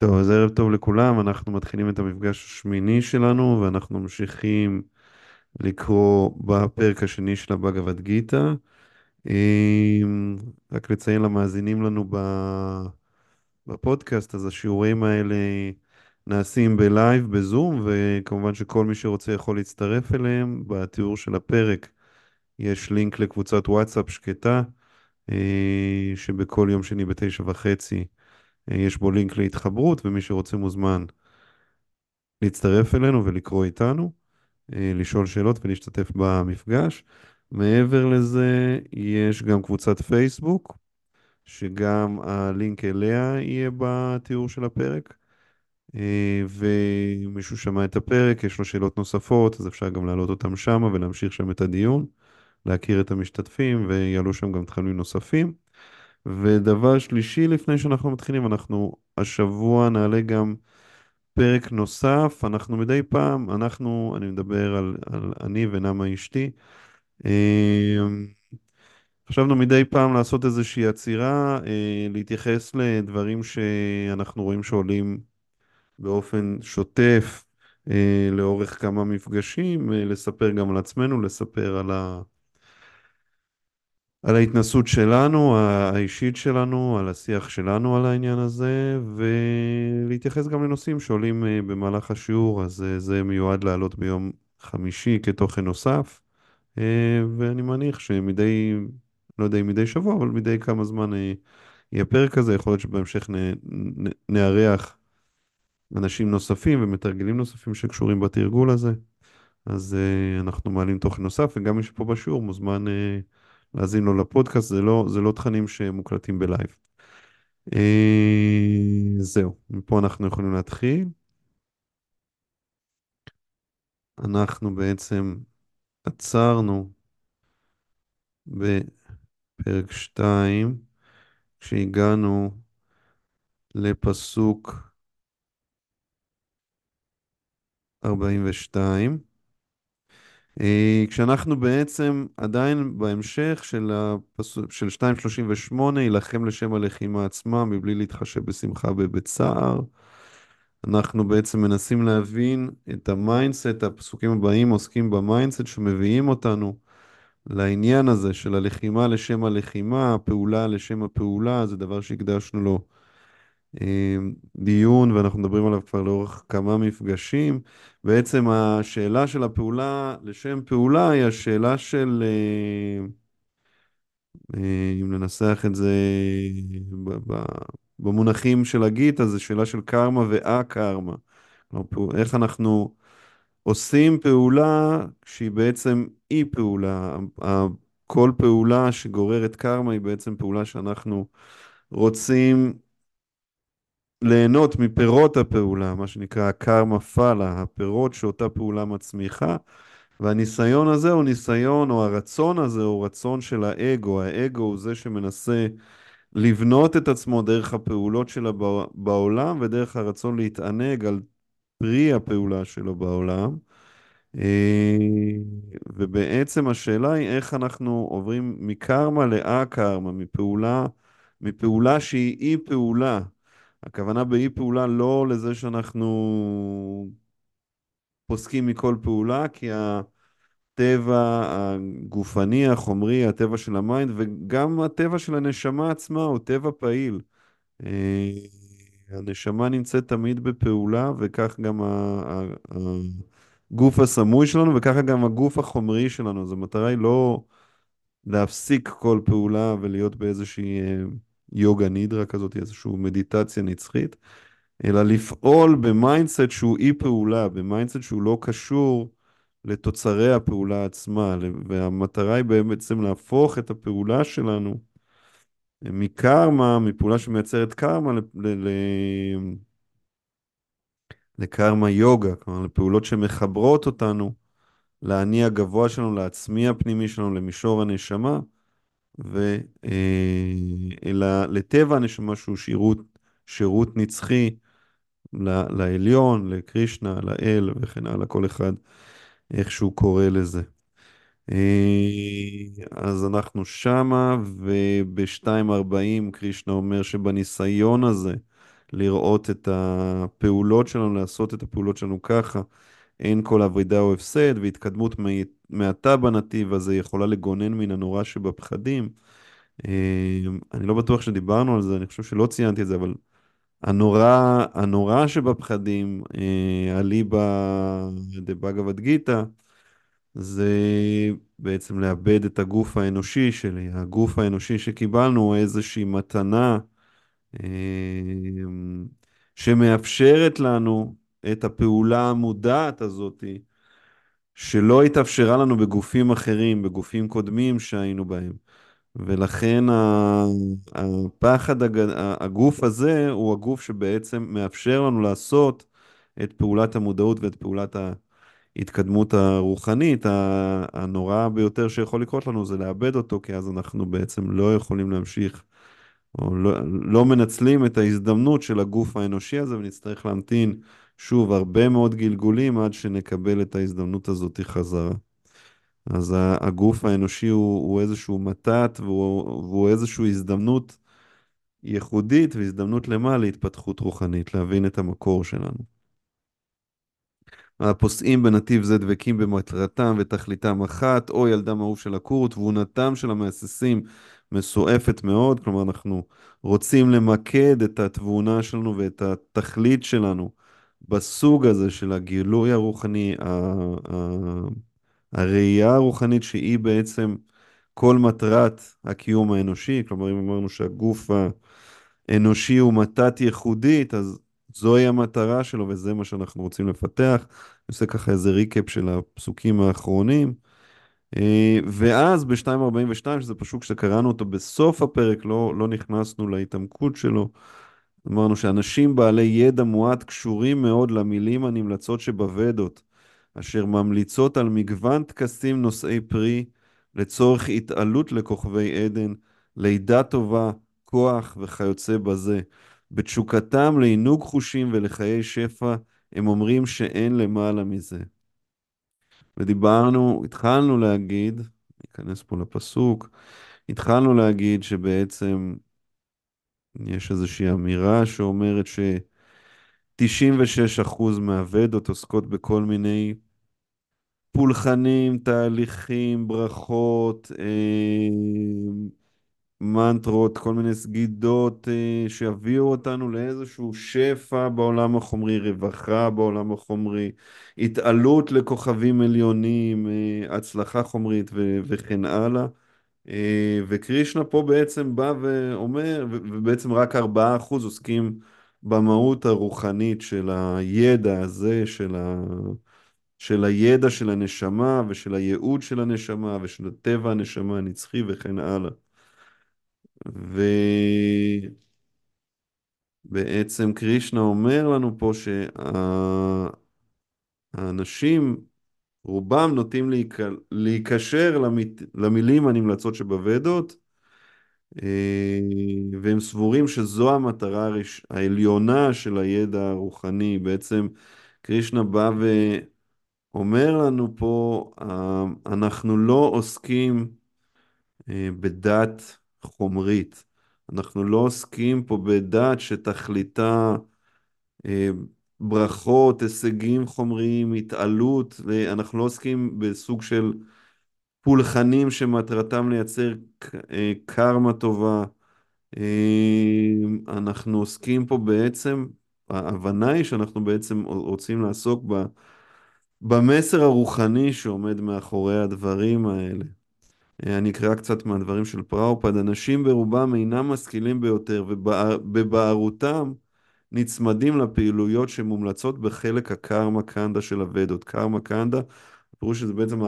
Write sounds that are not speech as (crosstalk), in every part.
טוב, אז ערב טוב לכולם, אנחנו מתחילים את המפגש השמיני שלנו ואנחנו ממשיכים לקרוא בפרק השני של הבגבד גיתא. אמ, רק לציין למאזינים לנו בפודקאסט, אז השיעורים האלה נעשים בלייב, בזום, וכמובן שכל מי שרוצה יכול להצטרף אליהם. בתיאור של הפרק יש לינק לקבוצת וואטסאפ שקטה, אה, שבכל יום שני בתשע וחצי יש בו לינק להתחברות, ומי שרוצה מוזמן להצטרף אלינו ולקרוא איתנו, אה, לשאול שאלות ולהשתתף במפגש. מעבר לזה, יש גם קבוצת פייסבוק, שגם הלינק אליה יהיה בתיאור של הפרק. אה, ומישהו שמע את הפרק, יש לו שאלות נוספות, אז אפשר גם להעלות אותם שם ולהמשיך שם את הדיון, להכיר את המשתתפים, ויעלו שם גם תכנים נוספים. ודבר שלישי, לפני שאנחנו מתחילים, אנחנו השבוע נעלה גם פרק נוסף. אנחנו מדי פעם, אנחנו, אני מדבר על, על אני ונמה אשתי, אה, חשבנו מדי פעם לעשות איזושהי עצירה, אה, להתייחס לדברים שאנחנו רואים שעולים באופן שוטף אה, לאורך כמה מפגשים, אה, לספר גם על עצמנו, לספר על ה... על ההתנסות שלנו, האישית שלנו, על השיח שלנו על העניין הזה, ולהתייחס גם לנושאים שעולים אה, במהלך השיעור, אז אה, זה מיועד לעלות ביום חמישי כתוכן נוסף, אה, ואני מניח שמדי, לא יודע אם מדי שבוע, אבל מדי כמה זמן יהיה פרק כזה, יכול להיות שבהמשך נארח אנשים נוספים ומתרגלים נוספים שקשורים בתרגול הזה, אז אנחנו מעלים תוכן נוסף, וגם מי שפה בשיעור מוזמן... להאזין לו לפודקאסט, זה לא, זה לא תכנים שמוקלטים בלייב. אה, זהו, מפה אנחנו יכולים להתחיל. אנחנו בעצם עצרנו בפרק 2, כשהגענו לפסוק 42. אה, כשאנחנו בעצם עדיין בהמשך של, הפס... של 2.38, יילחם לשם הלחימה עצמה מבלי להתחשב בשמחה ובצער. אנחנו בעצם מנסים להבין את ה mindset, הפסוקים הבאים עוסקים ב mindset שמביאים אותנו לעניין הזה של הלחימה לשם הלחימה, הפעולה לשם הפעולה, זה דבר שהקדשנו לו דיון, ואנחנו מדברים עליו כבר לאורך כמה מפגשים. בעצם השאלה של הפעולה לשם פעולה היא השאלה של, אה, אה, אם ננסח את זה במונחים של הגיטה, זו שאלה של קרמה ואה-קרמה. איך אנחנו עושים פעולה שהיא בעצם אי פעולה. כל פעולה שגוררת קרמה היא בעצם פעולה שאנחנו רוצים ליהנות מפירות הפעולה, מה שנקרא קרמה פאלה, הפירות שאותה פעולה מצמיחה, והניסיון הזה הוא ניסיון, או הרצון הזה הוא רצון של האגו, האגו הוא זה שמנסה לבנות את עצמו דרך הפעולות שלו בעולם ודרך הרצון להתענג על פרי הפעולה שלו בעולם. אה, ובעצם השאלה היא איך אנחנו עוברים מקרמה לאקרמה, מפעולה, מפעולה שהיא אי פעולה. הכוונה באי פעולה לא לזה שאנחנו פוסקים מכל פעולה, כי הטבע הגופני, החומרי, הטבע של ה mind, וגם הטבע של הנשמה עצמה הוא טבע פעיל. אה, הנשמה נמצאת תמיד בפעולה, וכך גם הגוף הסמוי שלנו, וככה גם הגוף החומרי שלנו. אז המטרה היא לא להפסיק כל פעולה ולהיות באיזושהי... אה, יוגה נידרה כזאת, איזושהי מדיטציה נצחית, אלא לפעול ב mindset שהוא אי פעולה, ב mindset שהוא לא קשור לתוצרי הפעולה עצמה, והמטרה היא בעצם להפוך את הפעולה שלנו מקרמה, מפעולה שמייצרת קרמה, לקרמה יוגה, כלומר לפעולות שמחברות אותנו לאני הגבוה שלנו, לעצמי הפנימי שלנו, למישור הנשמה. אלא לטבע הנשמה שהוא שירות, שירות נצחי לעליון, לקרישנה, לאל וכן הלאה, כל אחד איך שהוא קורא לזה. אה, אז אנחנו שמה, וב-2.40 קרישנה אומר שבניסיון הזה לראות את הפעולות שלנו, לעשות את הפעולות שלנו ככה. אין כל אברידה או הפסד, והתקדמות מעתה בנתיב הזה יכולה לגונן מן הנורא שבפחדים. אה, אני לא בטוח שדיברנו על זה, אני חושב שלא ציינתי את זה, אבל הנורא, הנורא שבפחדים, אה, אליבא דבגבד גיתא, זה בעצם לאבד את הגוף האנושי שלי. הגוף האנושי שקיבלנו הוא איזושהי מתנה אה, שמאפשרת לנו את הפעולה המודעת הזאת, שלא התאפשרה לנו בגופים אחרים, בגופים קודמים שהיינו בהם. ולכן הפחד, הגוף הזה הוא הגוף שבעצם מאפשר לנו לעשות את פעולת המודעות ואת פעולת ההתקדמות הרוחנית. הנורא ביותר שיכול לקרות לנו זה לאבד אותו, כי אז אנחנו בעצם לא יכולים להמשיך, או לא, לא מנצלים את ההזדמנות של הגוף האנושי הזה, ונצטרך להמתין שוב הרבה מאוד גלגולים עד שנקבל את ההזדמנות הזאת חזרה. אז הגוף האנושי הוא, הוא איזשהו מתת והוא, והוא איזושהי הזדמנות ייחודית והזדמנות למה? להתפתחות רוחנית, להבין את המקור שלנו. הפוסעים בנתיב זה דבקים במטרתם ותכליתם אחת, או ילדם אהוב של הכור, תבונתם של המהססים מסועפת מאוד, כלומר אנחנו רוצים למקד את התבונה שלנו ואת התכלית שלנו בסוג הזה של הגילוי הרוחני, הראייה הרוחנית שהיא בעצם כל מטרת הקיום האנושי, כלומר אם אמרנו שהגוף האנושי הוא מתת ייחודית, אז זוהי המטרה שלו וזה מה שאנחנו רוצים לפתח. אני עושה ככה איזה ריקאפ של הפסוקים האחרונים. אה, ואז ב-2.42, שזה פשוט שקראנו אותו בסוף הפרק, לא, לא נכנסנו להתעמקות שלו, אמרנו שאנשים בעלי ידע מועט קשורים מאוד למילים הנמלצות שבוודות. אשר ממליצות על מגוון טקסים נושאי פרי לצורך התעלות לכוכבי עדן, לידה טובה, כוח וכיוצא בזה. בתשוקתם לעינוג חושים ולחיי שפע, הם אומרים שאין למעלה מזה. ודיברנו, התחלנו להגיד, ניכנס פה לפסוק, התחלנו להגיד שבעצם יש איזושהי אמירה שאומרת ש... 96% מהוודות עוסקות בכל מיני פולחנים, תהליכים, ברכות, אה, מנטרות, כל מיני סגידות אה, שיביאו אותנו לאיזשהו שפע בעולם החומרי, רווחה בעולם החומרי, התעלות לכוכבים עליונים, אה, הצלחה חומרית ו- וכן הלאה. אה, וקרישנה פה בעצם בא ואומר, ובעצם רק 4% עוסקים במהות הרוחנית של הידע הזה, של, ה... של הידע של הנשמה ושל הייעוד של הנשמה ושל הטבע הנשמה הנצחי וכן הלאה. ובעצם קרישנה אומר לנו פה שהאנשים, רובם נוטים להיקשר למילים הנמלצות שבוודות, אה, והם סבורים שזו המטרה העליונה של הידע הרוחני. בעצם קרישנה בא ואומר לנו פה, אה, אנחנו לא עוסקים אה, בדת חומרית. אנחנו לא עוסקים פה בדת שתכליתה ברכות, הישגים חומריים, התעלות, אנחנו לא עוסקים בסוג של פולחנים שמטרתם לייצר אה, קרמה טובה. אה, אנחנו עוסקים פה בעצם, ההבנה היא שאנחנו בעצם רוצים לעסוק ב, במסר הרוחני שעומד מאחורי הדברים האלה. אה, אני אקרא קצת מהדברים של פראופד. אנשים ברובם אינם משכילים ביותר ובבערותם נצמדים לפעילויות שמומלצות בחלק הקרמה קנדה של הוודות. קרמה קנדה, פירוש שזה בעצם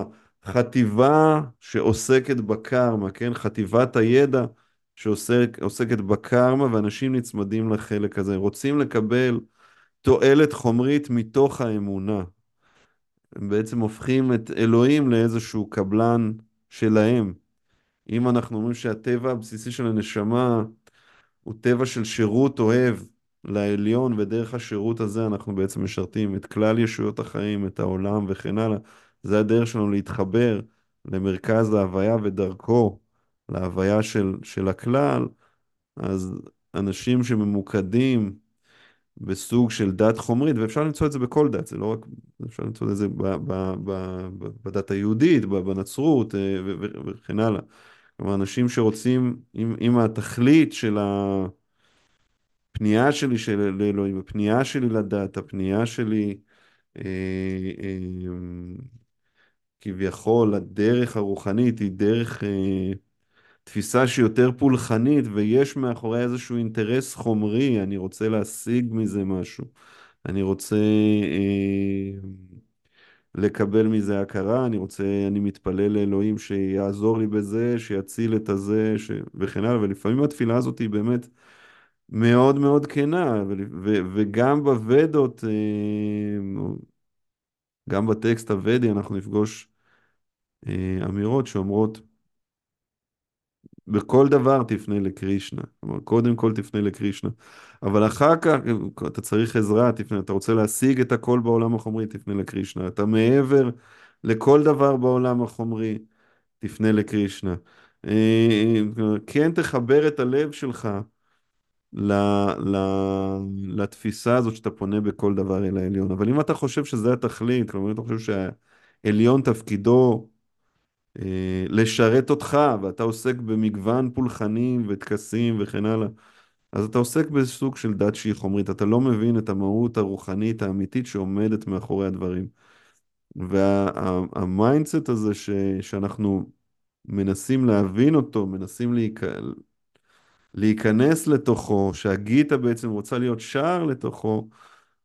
חטיבה שעוסקת בקרמה, כן? חטיבת הידע שעוסקת בקרמה, ואנשים נצמדים לחלק הזה. רוצים לקבל תועלת חומרית מתוך האמונה. הם בעצם הופכים את אלוהים לאיזשהו קבלן שלהם. אם אנחנו אומרים שהטבע הבסיסי של הנשמה הוא טבע של שירות אוהב לעליון, ודרך השירות הזה אנחנו בעצם משרתים את כלל ישויות החיים, את העולם וכן הלאה. זה הדרך שלנו להתחבר למרכז ההוויה ודרכו להוויה של, של הכלל, אז אנשים שממוקדים בסוג של דת חומרית, ואפשר למצוא את זה בכל דת, זה לא רק, אפשר למצוא את זה ב, ב, ב, בדת היהודית, בנצרות אה, וכן הלאה. כלומר, אנשים שרוצים, אם, אם התכלית של הפנייה שלי של לאלוהים, הפנייה שלי לדת, הפנייה שלי אה, אה, כביכול הדרך הרוחנית היא דרך אה, תפיסה שהיא יותר פולחנית ויש מאחוריה איזשהו אינטרס חומרי, אני רוצה להשיג מזה משהו, אני רוצה אה, לקבל מזה הכרה, אני רוצה, אני מתפלל לאלוהים שיעזור לי בזה, שיציל את הזה ש... וכן הלאה, ולפעמים התפילה הזאת היא באמת מאוד מאוד כנה, וגם בוודות, אה, גם בטקסט הוודי אנחנו נפגוש אה, אמירות שאומרות בכל דבר תפנה לקרישנה. כלומר, קודם כל תפנה לקרישנה. אבל אחר כך, אתה צריך עזרה, תפנה. אתה רוצה להשיג את הכל בעולם החומרי, תפנה לקרישנה. אתה מעבר לכל דבר בעולם החומרי, תפנה לקרישנה. אה, כן תחבר את הלב שלך ל, ל, לתפיסה הזאת שאתה פונה בכל דבר אל העליון. אבל אם אתה חושב שזה התכלית, כלומר, אם אתה חושב שהעליון תפקידו אה, לשרת אותך, ואתה עוסק במגוון פולחנים וטקסים וכן הלאה, אז אתה עוסק בסוג של דת שהיא חומרית, אתה לא מבין את המהות הרוחנית האמיתית שעומדת מאחורי הדברים. וה mindset הזה ש, שאנחנו מנסים להבין אותו, מנסים להיכ... להיכנס לתוכו, שהגיטה בעצם רוצה להיות שער לתוכו,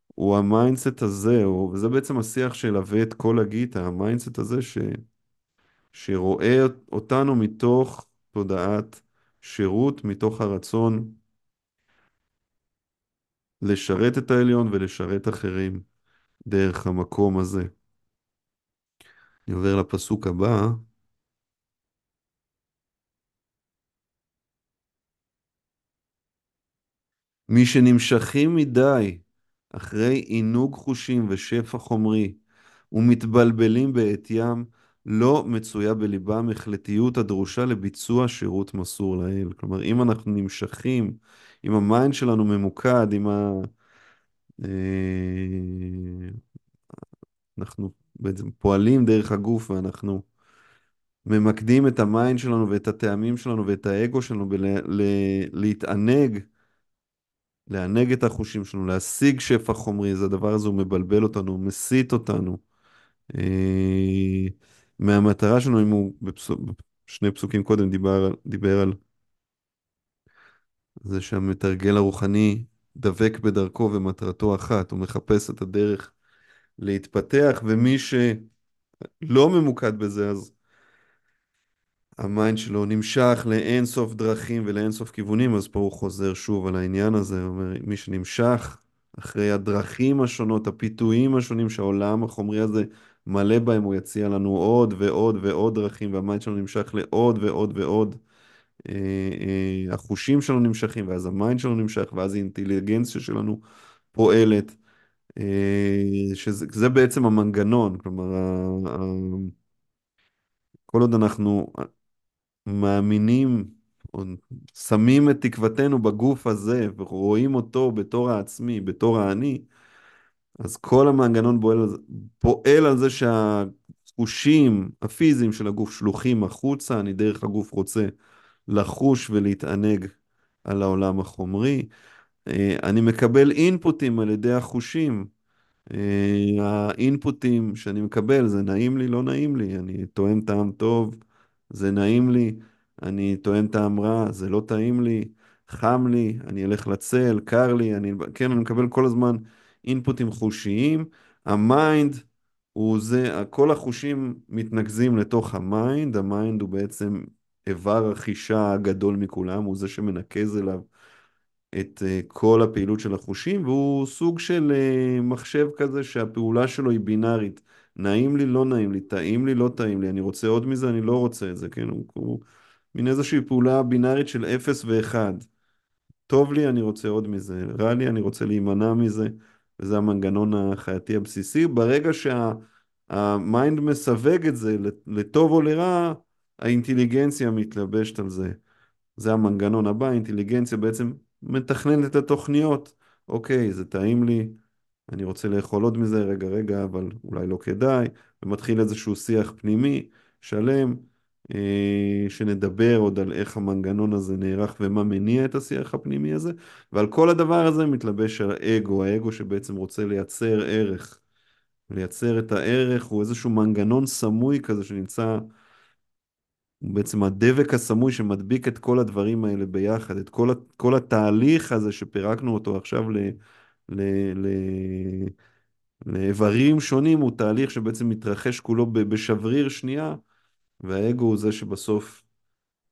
הוא ה mindset הזה, הוא... וזה בעצם השיח שילווה את כל הגיטה, ה mindset הזה ש... שרואה אותנו מתוך תודעת שירות, מתוך הרצון לשרת את העליון ולשרת אחרים דרך המקום הזה. אני עובר לפסוק הבא. מי שנמשכים מדי אחרי עינוג חושים ושפע חומרי ומתבלבלים בעטיים, לא מצויה בליבם החלטיות הדרושה לביצוע שירות מסור לאל. כלומר, אם אנחנו נמשכים, אם ה mind שלנו ממוקד, אם ה... אה, אנחנו בעצם פועלים דרך הגוף ואנחנו ממקדים את ה mind שלנו ואת הטעמים שלנו ואת האגו שלנו בלהתענג, לענג את החושים שלנו, להשיג שפע חומרי, אז הדבר הזה הוא מבלבל אותנו, הוא מסיט אותנו. אה, מהמטרה שלנו, אם הוא בשני פסוקים קודם דיבר, דיבר על זה שהמתרגל הרוחני דבק בדרכו ומטרתו אחת, הוא מחפש את הדרך להתפתח, ומי שלא ממוקד בזה, אז המיינד שלו נמשך לאין סוף דרכים ולאין סוף כיוונים, אז פה הוא חוזר שוב על העניין הזה, אומר, מי שנמשך אחרי הדרכים השונות, הפיתויים השונים שהעולם החומרי הזה מלא בהם, הוא יציע לנו עוד ועוד ועוד דרכים, וה mind שלנו נמשך לעוד ועוד ועוד. אה, אה, החושים שלנו נמשכים, ואז ה mind שלנו נמשך, ואז האינטליגנציה שלנו פועלת, אה, שזה בעצם המנגנון, כלומר, כל עוד אנחנו מאמינים, או שמים את תקוותנו בגוף הזה, ורואים אותו בתור העצמי, בתור האני, אז כל המנגנון פועל פועל על זה שהחושים הפיזיים של הגוף שלוחים החוצה, אני דרך הגוף רוצה לחוש ולהתענג על העולם החומרי. אה, אני מקבל אינפוטים על ידי החושים. אה, האינפוטים שאני מקבל, זה נעים לי, לא נעים לי, אני טועם טעם טוב, זה נעים לי, אני טועם טעם רע, זה לא טעים לי, חם לי, אני אלך לצל, קר לי, אני, כן, אני מקבל כל הזמן אינפוטים חושיים. ה mind הוא זה, כל החושים מתנקזים לתוך ה mind, ה mind הוא בעצם איבר החישה הגדול מכולם, הוא זה שמנקז אליו את אה, כל הפעילות של החושים, והוא סוג של אה, מחשב כזה שהפעולה שלו היא בינארית. נעים לי, לא נעים לי, טעים לי, לא טעים לי, אני רוצה עוד מזה, אני לא רוצה את זה, כן? הוא, הוא מין איזושהי פעולה בינארית של 0 ו-1. טוב לי, אני רוצה עוד מזה, רע לי, אני רוצה להימנע מזה, וזה המנגנון החייתי הבסיסי. ברגע שהמיינד שה, מסווג את זה לטוב או לרע, האינטליגנציה מתלבשת על זה. זה המנגנון הבא, האינטליגנציה בעצם מתכננת את התוכניות אוקיי, זה טעים לי, אני רוצה לאכול עוד מזה, רגע, רגע, אבל אולי לא כדאי, ומתחיל איזשהו שיח פנימי, שלם, אה, שנדבר עוד על איך המנגנון הזה נערך ומה מניע את השיח הפנימי הזה, ועל כל הדבר הזה מתלבש האגו, האגו שבעצם רוצה לייצר ערך. לייצר את הערך הוא איזשהו מנגנון סמוי כזה שנמצא, הוא בעצם הדבק הסמוי שמדביק את כל הדברים האלה ביחד, את כל, כל התהליך הזה שפירקנו אותו עכשיו ל... ל, ל לאיברים שונים הוא תהליך שבעצם מתרחש כולו בשבריר שנייה, והאגו הוא זה שבסוף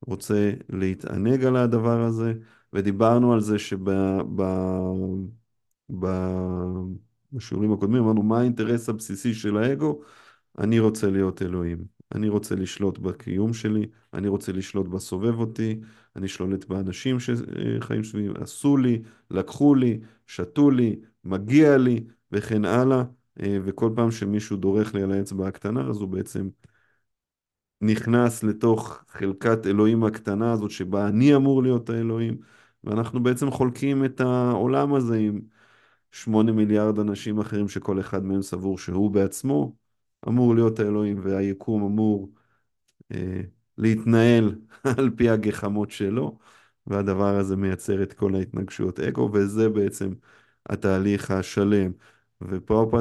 רוצה להתענג על הדבר הזה, ודיברנו על זה שב... ב... ב... בשיעורים הקודמים אמרנו מה האינטרס הבסיסי של האגו? אני רוצה להיות אלוהים, אני רוצה לשלוט בקיום שלי, אני רוצה לשלוט בסובב אותי, אני שולט באנשים שחיים סביבי, עשו לי, לקחו לי, שתו לי, מגיע לי וכן הלאה, אה, וכל פעם שמישהו דורך לי על האצבע הקטנה אז הוא בעצם נכנס לתוך חלקת אלוהים הקטנה הזאת שבה אני אמור להיות האלוהים, ואנחנו בעצם חולקים את העולם הזה עם שמונה מיליארד אנשים אחרים שכל אחד מהם סבור שהוא בעצמו אמור להיות האלוהים והיקום אמור אה, להתנהל (laughs) על פי הגחמות שלו, והדבר הזה מייצר את כל ההתנגשויות אגו, וזה בעצם התהליך השלם. ופה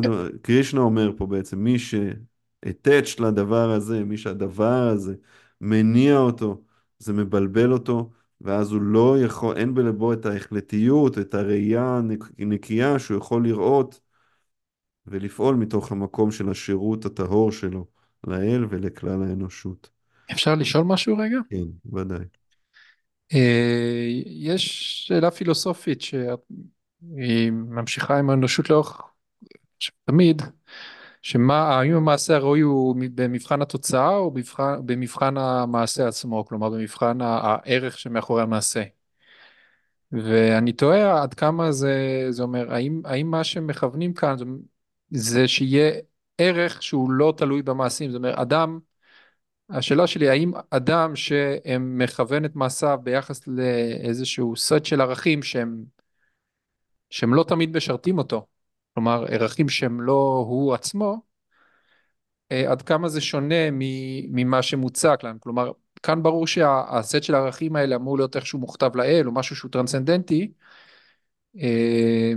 קרישנה אומר פה בעצם, מי ש-attached לדבר הזה, מי שהדבר הזה מניע אותו, זה מבלבל אותו, ואז הוא לא יכול, אין בלבו את ההחלטיות, את הראייה הנקייה שהוא יכול לראות ולפעול מתוך המקום של השירות הטהור שלו לאל ולכלל האנושות. אפשר לשאול משהו רגע? כן, ודאי. אה, יש שאלה פילוסופית שהיא ממשיכה עם האנושות לאורך תמיד, שמה, האם המעשה הראוי הוא במבחן התוצאה או במבחן, במבחן המעשה עצמו, כלומר במבחן הערך שמאחורי המעשה. ואני תוהה עד כמה זה, זה אומר, האם, האם מה שמכוונים כאן זה, שיהיה ערך שהוא לא תלוי במעשים, זאת אומרת אדם השאלה שלי האם אדם שמכוון את מעשיו ביחס לאיזשהו סט של ערכים שהם שהם לא תמיד משרתים אותו כלומר ערכים שהם לא הוא עצמו אה, עד כמה זה שונה ממה שמוצע כאן כלומר כאן ברור שהסט של הערכים האלה אמור להיות איכשהו מוכתב לאל או משהו שהוא טרנסצנדנטי אה,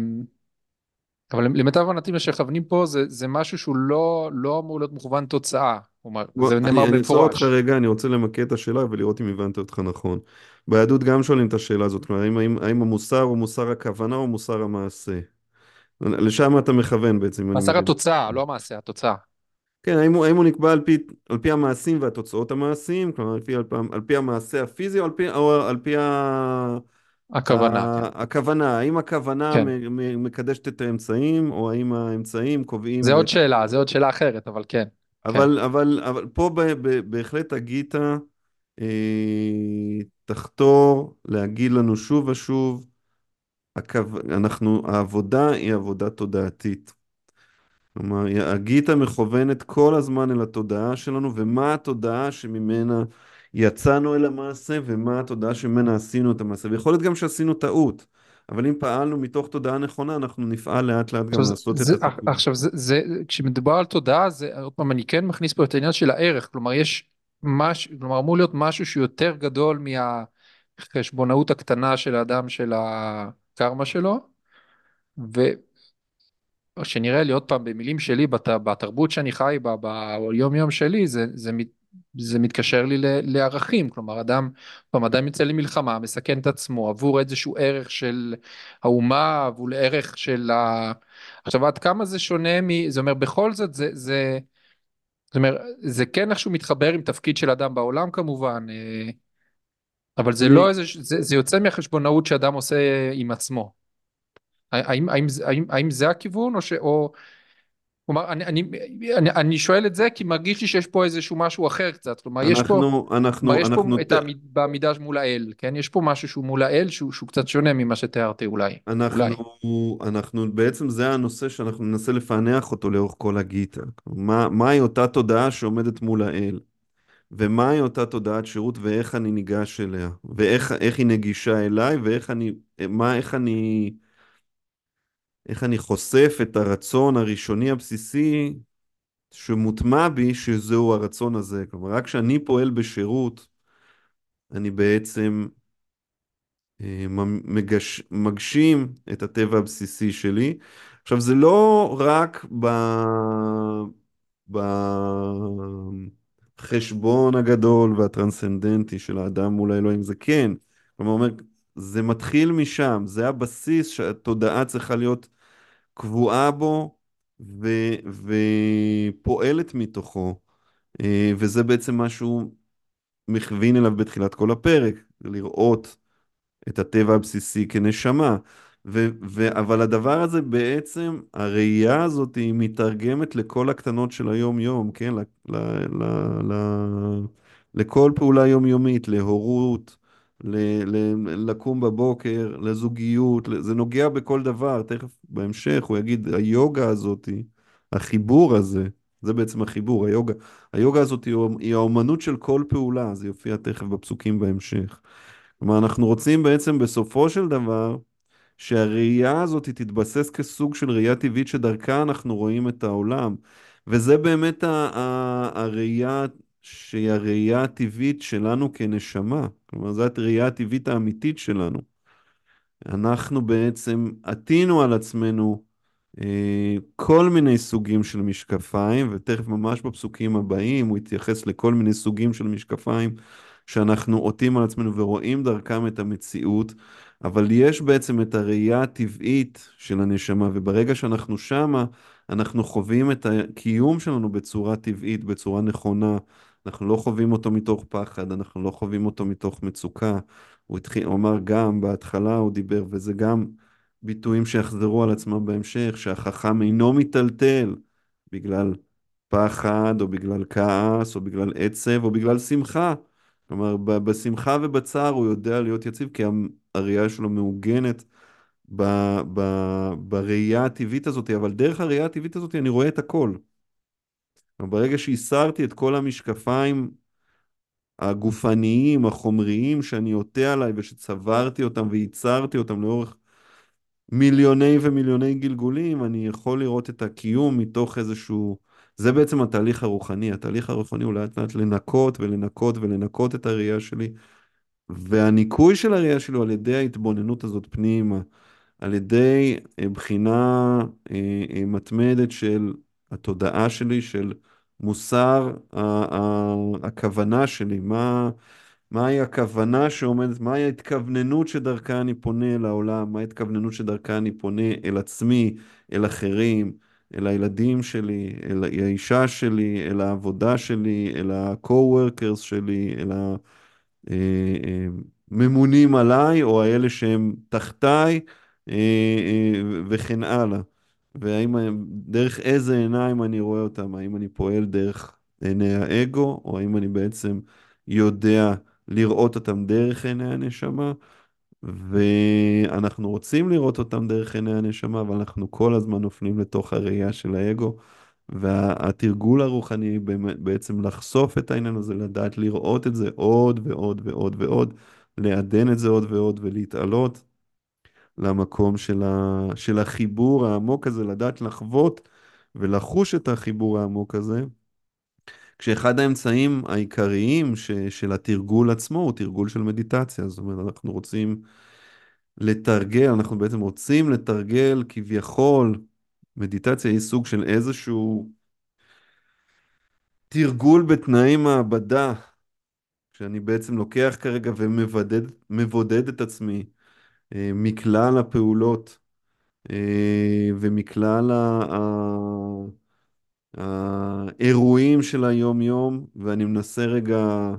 אבל למיטב הבנתי מה שמכוונים פה זה, זה משהו שהוא לא, לא אמור להיות מוכוון תוצאה כלומר, זה אני, נאמר אני אעצור אותך במפורש. רגע, אני רוצה למקד את השאלה ולראות אם הבנתי אותך נכון. ביהדות גם שואלים את השאלה הזאת, כלומר, האם, האם, האם המוסר הוא מוסר הכוונה או מוסר המעשה? לשם אתה מכוון בעצם, מבין. התוצאה, לא המעשה, התוצאה. כן, האם הוא, האם הוא נקבע על פי, על פי המעשים והתוצאות המעשיים, כלומר, על פי, על, פי, על פי המעשה הפיזי או על פי, או על פי ה, הכוונה, כן. הכוונה? האם הכוונה כן. מקדשת את האמצעים, או האם האמצעים קובעים זה עוד. שאלה, זה עוד שאלה אחרת, אבל כן. כן. אבל, אבל, אבל פה ב, ב, בהחלט הגיטה אה, תחתור להגיד לנו שוב ושוב, הכו... אנחנו, העבודה היא עבודה תודעתית. כלומר, הגיטה מכוונת כל הזמן אל התודעה שלנו, ומה התודעה שממנה יצאנו אל המעשה, ומה התודעה שממנה עשינו את המעשה. ויכול להיות גם שעשינו טעות, אבל אם פעלנו מתוך תודעה נכונה, אנחנו נפעל לאט לאט גם לעשות את זה. עכשיו זה, זה, כשמדובר על תודעה, זה, עוד פעם, אני כן מכניס פה את העניין של הערך, כלומר, יש משהו, כלומר, אמור להיות משהו שהוא יותר גדול מהחשבונאות הקטנה של האדם, של הקרמה שלו, ו... שנראה לי עוד פעם במילים שלי בת, בתרבות שאני חי בה ביום יום שלי זה, זה, זה מתקשר לי ל, לערכים. כלומר אדם, פעם אדם יוצא למלחמה מסכן את עצמו עבור איזשהו ערך של האומה עבור ערך של ה... עכשיו עד כמה זה שונה מ... זאת אומרת בכל זאת זה, זה זאת אומרת זה כן איכשהו מתחבר עם תפקיד של אדם בעולם כמובן אה, אבל זה לא איזה זה, זה יוצא מהחשבונאות שאדם עושה עם עצמו. האם, האם, האם, האם זה הכיוון או ש... או כלומר, אני, אני, אני, אני שואל את זה כי מרגיש לי שיש פה איזשהו משהו אחר קצת, כלומר יש פה, אנחנו, כלומר אנחנו, יש פה אנחנו, את העמיד, בעמידה מול האל, כן? יש פה משהו שהוא מול האל שהוא, שהוא קצת שונה ממה שתיארתי אולי, אנחנו, אולי. אנחנו, בעצם זה הנושא שאנחנו ננסה לפענח אותו לאורך כל הגיטה. מה, מהי אותה תודעה שעומדת מול האל? ומהי אותה תודעת שירות ואיך אני ניגש אליה? ואיך איך היא נגישה אליי ואיך אני, מה, איך אני איך אני חושף את הרצון הראשוני הבסיסי שמוטמע בי, שזהו הרצון הזה. כלומר, רק כשאני פועל בשירות, אני בעצם אה, מגש, מגשים את הטבע הבסיסי שלי. עכשיו, זה לא רק ב... בחשבון הגדול והטרנסצנדנטי של האדם מול האלוהים, זה כן. כלומר, זה מתחיל משם, זה הבסיס שהתודעה צריכה להיות קבועה בו ו... ופועלת מתוכו. אה, וזה בעצם מה שהוא מכווין אליו בתחילת כל הפרק, לראות את הטבע הבסיסי כנשמה. ו, ו, אבל הדבר הזה בעצם, הראייה הזאת היא מתרגמת לכל הקטנות של היום-יום, כן? ל, ל, ל, ל, לכל פעולה יומיומית, להורות, ל, ל, לקום בבוקר, לזוגיות, זה נוגע בכל דבר, תכף בהמשך הוא יגיד, היוגה הזאת, החיבור הזה, זה בעצם החיבור, היוגה, היוגה הזאת היא, היא האומנות של כל פעולה, זה יופיע תכף בפסוקים בהמשך. כלומר, אנחנו רוצים בעצם בסופו של דבר שהראייה הזאת תתבסס כסוג של ראייה טבעית שדרכה אנחנו רואים את העולם. וזה באמת ה- ה- הראייה שהיא הראייה הטבעית שלנו כנשמה. כלומר, זו הראייה הטבעית האמיתית שלנו. אנחנו בעצם עטינו על עצמנו אה, כל מיני סוגים של משקפיים, ותכף ממש בפסוקים הבאים הוא יתייחס לכל מיני סוגים של משקפיים שאנחנו עוטים על עצמנו ורואים דרכם את המציאות, אבל יש בעצם את הראייה הטבעית של הנשמה, וברגע שאנחנו שמה, אנחנו חווים את הקיום שלנו בצורה טבעית, בצורה נכונה. אנחנו לא חווים אותו מתוך פחד, אנחנו לא חווים אותו מתוך מצוקה. הוא התחיל, הוא אמר גם, בהתחלה הוא דיבר, וזה גם ביטויים שיחזרו על עצמם בהמשך, שהחכם אינו מיטלטל בגלל פחד, או בגלל כעס, או בגלל עצב, או בגלל שמחה. כלומר, בשמחה ובצער הוא יודע להיות יציב, כי הראייה שלו מעוגנת ב, ב, בראייה הטבעית הזאת, אבל דרך הראייה הטבעית הזאת אני רואה את הכל. ברגע שהסרתי את כל המשקפיים הגופניים, החומריים, שאני עוטה עליי ושצברתי אותם וייצרתי אותם לאורך מיליוני ומיליוני גלגולים, אני יכול לראות את הקיום מתוך איזשהו... זה בעצם התהליך הרוחני. התהליך הרוחני הוא לאט לאט לנקות ולנקות ולנקות את הראייה שלי, והניקוי של הראייה שלי הוא על ידי ההתבוננות הזאת פנימה, על ידי אה, בחינה אה, אה, מתמדת של התודעה שלי, של מוסר הכוונה שלי, מה... מהי הכוונה שעומדת, מהי ההתכווננות שדרכה אני פונה אל העולם, מהי ההתכווננות שדרכה אני פונה אל עצמי, אל אחרים, אל הילדים שלי, אל האישה שלי, אל העבודה שלי, אל ה-co-workers שלי, אל הממונים עליי, או האלה שהם תחתיי, אה, אה, וכן הלאה. והאם, דרך איזה עיניים אני רואה אותם, האם אני פועל דרך עיני האגו, או האם אני בעצם יודע לראות אותם דרך עיני הנשמה, ואנחנו רוצים לראות אותם דרך עיני הנשמה, אבל אנחנו כל הזמן נופלים לתוך הראייה של האגו, והתרגול הרוחני בעצם לחשוף את העניין הזה, לדעת לראות את זה עוד ועוד ועוד ועוד, לעדן את זה עוד ועוד ולהתעלות למקום של, ה... של החיבור העמוק הזה, לדעת לחוות ולחוש את החיבור העמוק הזה. כשאחד האמצעים העיקריים ש, של התרגול עצמו הוא תרגול של מדיטציה. זאת אומרת, אנחנו רוצים לתרגל, אנחנו בעצם רוצים לתרגל כביכול, מדיטציה היא סוג של איזשהו תרגול בתנאי מעבדה, שאני בעצם לוקח כרגע ומבודד את עצמי מכלל הפעולות אה, ומכלל. האירועים של היום-יום, ואני מנסה רגע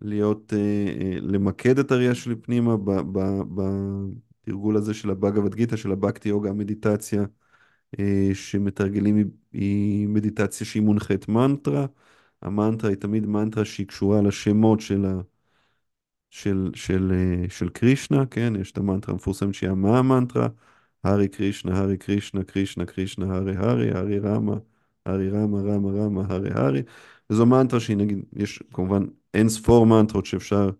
להיות, אה, אה, למקד את הראייה שלי פנימה בתרגול הזה של הבאגavad גיתא, של הבקטי יוגה, המדיטציה, אה, שמתרגלים היא מדיטציה שהיא מונחית מנטרה. המנטרה היא תמיד מנטרה שהיא קשורה לשמות של ה... של, של, של קרישנה, כן? יש את המנטרה המפורסמת שהיא המה המנטרה, הארי קרישנה, הארי קרישנה, קרישנה, קרישנה, הארי הארי, הארי רמה. הארי רמה, רמה, רמה, הארי הארי. וזו מנטרה שהיא נגיד, יש כמובן אין ספור מנטרות שאפשר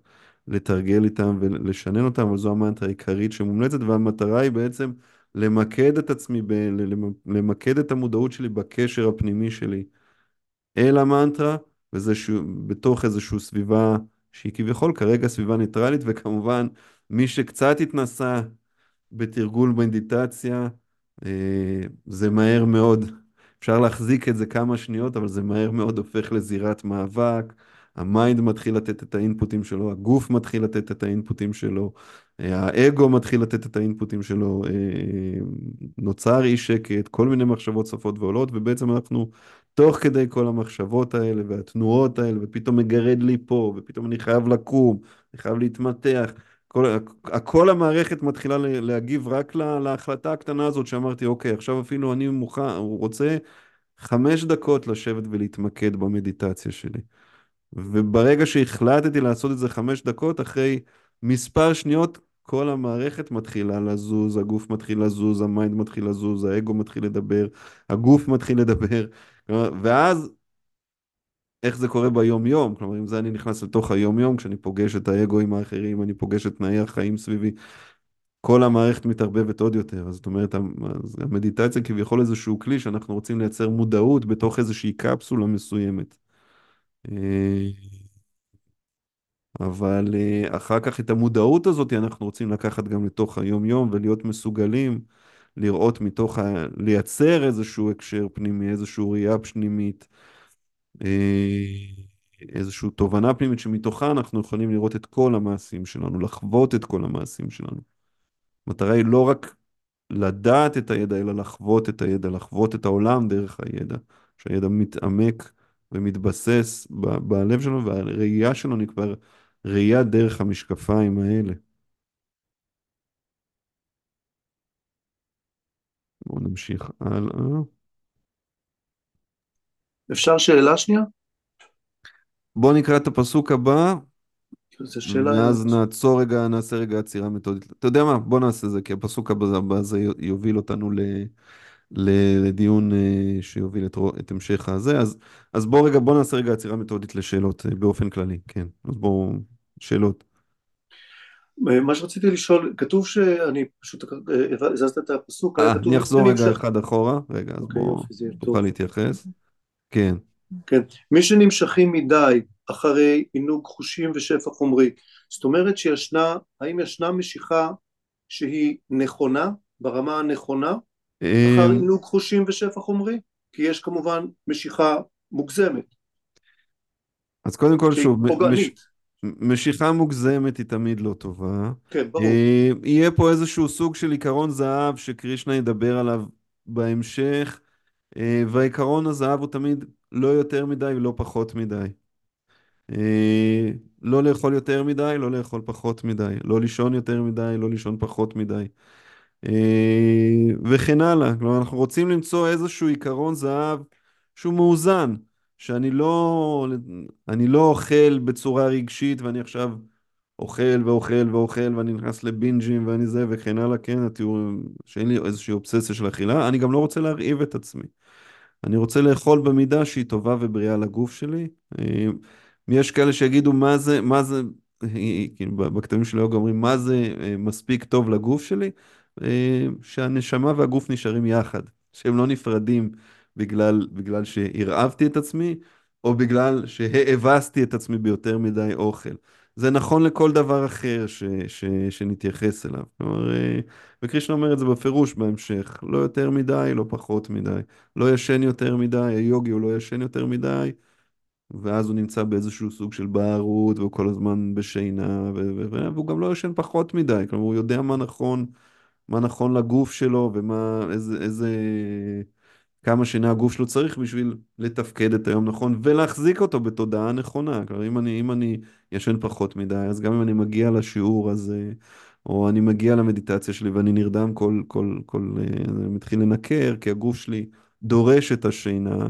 לתרגל איתן ולשנן אותן, אבל זו המנטרה העיקרית שמומלצת, והמטרה היא בעצם למקד את עצמי, ב, למ- למקד את המודעות שלי בקשר הפנימי שלי אל המנטרה, וזה שהוא, בתוך איזושהי סביבה שהיא כביכול כרגע סביבה ניטרלית, וכמובן מי שקצת התנסה בתרגול מדיטציה, אה, זה מהר מאוד, אפשר להחזיק את זה כמה שניות, אבל זה מהר מאוד הופך לזירת מאבק. ה mind מתחיל לתת את האינפוטים שלו, הגוף מתחיל לתת את האינפוטים שלו, אה, האגו מתחיל לתת את האינפוטים שלו, אה, נוצר אי שקט, כל מיני מחשבות צפות ועולות, ובעצם אנחנו, תוך כדי כל המחשבות האלה והתנועות האלה, ופתאום מגרד לי פה, ופתאום אני חייב לקום, אני חייב להתמתח. כל, כל המערכת מתחילה להגיב רק לה, להחלטה הקטנה הזאת שאמרתי, אוקיי, עכשיו אפילו אני מוכן, רוצה חמש דקות לשבת ולהתמקד במדיטציה שלי. וברגע שהחלטתי לעשות את זה חמש דקות, אחרי מספר שניות, כל המערכת מתחילה לזוז, הגוף מתחיל לזוז, ה mind מתחיל לזוז, האגו מתחיל לדבר, הגוף מתחיל לדבר, ואז איך זה קורה ביום-יום, כלומר אם זה אני נכנס לתוך היום-יום, כשאני פוגש את האגואים האחרים, אני פוגש את תנאי החיים סביבי, כל המערכת מתערבבת עוד יותר. זאת אומרת, המדיטציה כביכול איזשהו כלי שאנחנו רוצים לייצר מודעות בתוך איזושהי קפסולה מסוימת. אה, אבל אה, אחר כך את המודעות הזאת אנחנו רוצים לקחת גם לתוך היום-יום ולהיות מסוגלים לראות מתוך, ה... לייצר איזשהו הקשר פנימי, איזושהי ראייה פנימית. אה, איזושהי תובנה פנימית שמתוכה אנחנו יכולים לראות את כל המעשים שלנו, לחוות את כל המעשים שלנו. המטרה היא לא רק לדעת את הידע, אלא לחוות את הידע, לחוות את העולם דרך הידע, שהידע מתעמק ומתבסס ב- בלב שלנו, והראייה שלנו היא כבר ראייה דרך המשקפיים האלה. בואו נמשיך הלאה. אפשר שאלה שנייה? בואו נקרא את הפסוק הבא, זו שאלה... ואז נעצור רגע, נעשה רגע עצירה מתודית. אתה יודע מה? בוא נעשה זה, כי הפסוק הבא הזה יוביל אותנו ל... ל- לדיון אה, שיוביל את, את המשך הזה. אז, אז בוא רגע, בוא נעשה רגע עצירה מתודית לשאלות אה, באופן כללי. כן, אז בואו, שאלות. מה שרציתי לשאול, כתוב שאני פשוט אה, הזזת את הפסוק, אה, אני אחזור רגע נמשך- אחד אחורה. רגע, אז אוקיי, בוא, יופי, זה יהיה תוכל טוב. להתייחס. כן. כן, מי שנמשכים מדי אחרי עינוג חושים ושפע חומרי, זאת אומרת שישנה, האם ישנה משיכה שהיא נכונה, ברמה הנכונה, אחר אה, עינוג חושים ושפע חומרי? כי יש כמובן משיכה מוגזמת, אז קודם כל, שוב, פוגענית, משיכה מוגזמת היא תמיד לא טובה. כן, ברור, אה, יהיה פה איזשהו סוג של עיקרון זהב שקרישנה ידבר עליו בהמשך, אה, והעיקרון הזהב הוא תמיד לא יותר מדי ולא פחות מדי. אה, לא לאכול יותר מדי, לא לאכול פחות מדי. לא לישון יותר מדי, לא לישון פחות מדי. וכן הלאה. כלומר, אנחנו רוצים למצוא איזשהו עיקרון זהב שהוא מאוזן, שאני לא, אני לא אוכל בצורה רגשית ואני עכשיו אוכל ואוכל ואוכל ואני נכנס לבינג'ים ואני זה וכן הלאה, כן, התיאור, שאין לי איזושהי אובססיה של אכילה, אני גם לא רוצה להרעיב את עצמי. אני רוצה לאכול במידה שהיא טובה ובריאה לגוף שלי. יש כאלה שיגידו מה זה, מה זה, כאילו בכתבים של יוגה אומרים מה זה אה, מספיק טוב לגוף שלי, אה, שהנשמה והגוף נשארים יחד, שהם לא נפרדים בגלל, בגלל שהרעבתי את עצמי, או בגלל שהאבסתי את עצמי ביותר מדי אוכל. זה נכון לכל דבר אחר ש, ש, שנתייחס אליו. כלומר, אה, וקרישנה אומר את זה בפירוש בהמשך, לא יותר מדי, לא פחות מדי. לא ישן יותר מדי, היוגי הוא לא ישן יותר מדי, ואז הוא נמצא באיזשהו סוג של בערות, והוא כל הזמן בשינה, ו- ו- ו- והוא גם לא ישן פחות מדי, כלומר הוא יודע מה נכון, מה נכון לגוף שלו, ומה, איזה, איזה, כמה שינה הגוף שלו צריך בשביל לתפקד את היום נכון, ולהחזיק אותו בתודעה נכונה. כלומר, אם אני, אם אני ישן פחות מדי, אז גם אם אני מגיע לשיעור הזה, או אני מגיע למדיטציה שלי ואני נרדם כל, כל, כל, אה, אני מתחיל לנקר, כי הגוף שלי דורש את השינה,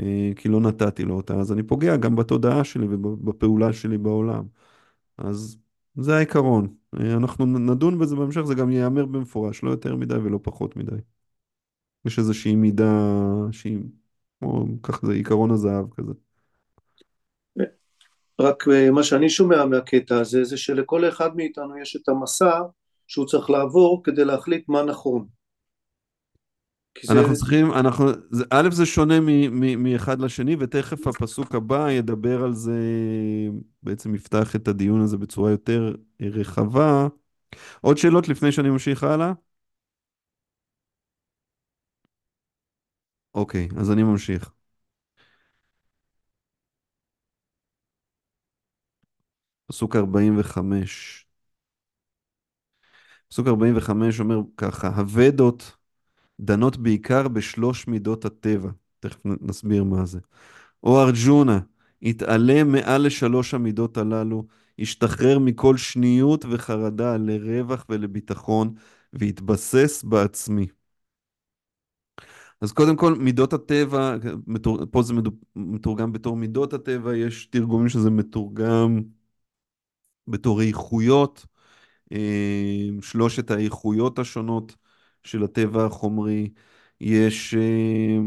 אה, כי לא נתתי לו אותה, אז אני פוגע גם בתודעה שלי ובפעולה שלי בעולם. אז זה העיקרון. אה, אנחנו נדון בזה בהמשך, זה גם ייאמר במפורש, לא יותר מדי ולא פחות מדי. יש איזושהי מידה שהיא, כמו, כך זה עיקרון הזהב כזה. רק אה, מה שאני שומע מהקטע הזה זה שלכל אחד מאיתנו יש את המסע שהוא צריך לעבור כדי להחליט מה נכון. כי זה... אנחנו צריכים, אנחנו, זה, א', זה שונה מ- מ- מאחד לשני, ותכף הפסוק הבא ידבר על זה, בעצם יפתח את הדיון הזה בצורה יותר רחבה. עוד שאלות לפני שאני ממשיך הלאה? אוקיי, אז אני ממשיך. פסוק 45. פסוק 45 אומר ככה, הוודות דנות בעיקר בשלוש מידות הטבע. תכף נסביר מה זה. או ארג'ונה, התעלם מעל לשלוש המידות הללו, השתחרר מכל שניות וחרדה לרווח ולביטחון, והתבסס בעצמי. אז קודם כל, מידות הטבע, פה זה מתורגם בתור מידות הטבע, יש תרגומים שזה מתורגם בתור איכויות, אה, שלושת האיכויות השונות של הטבע החומרי. יש אה,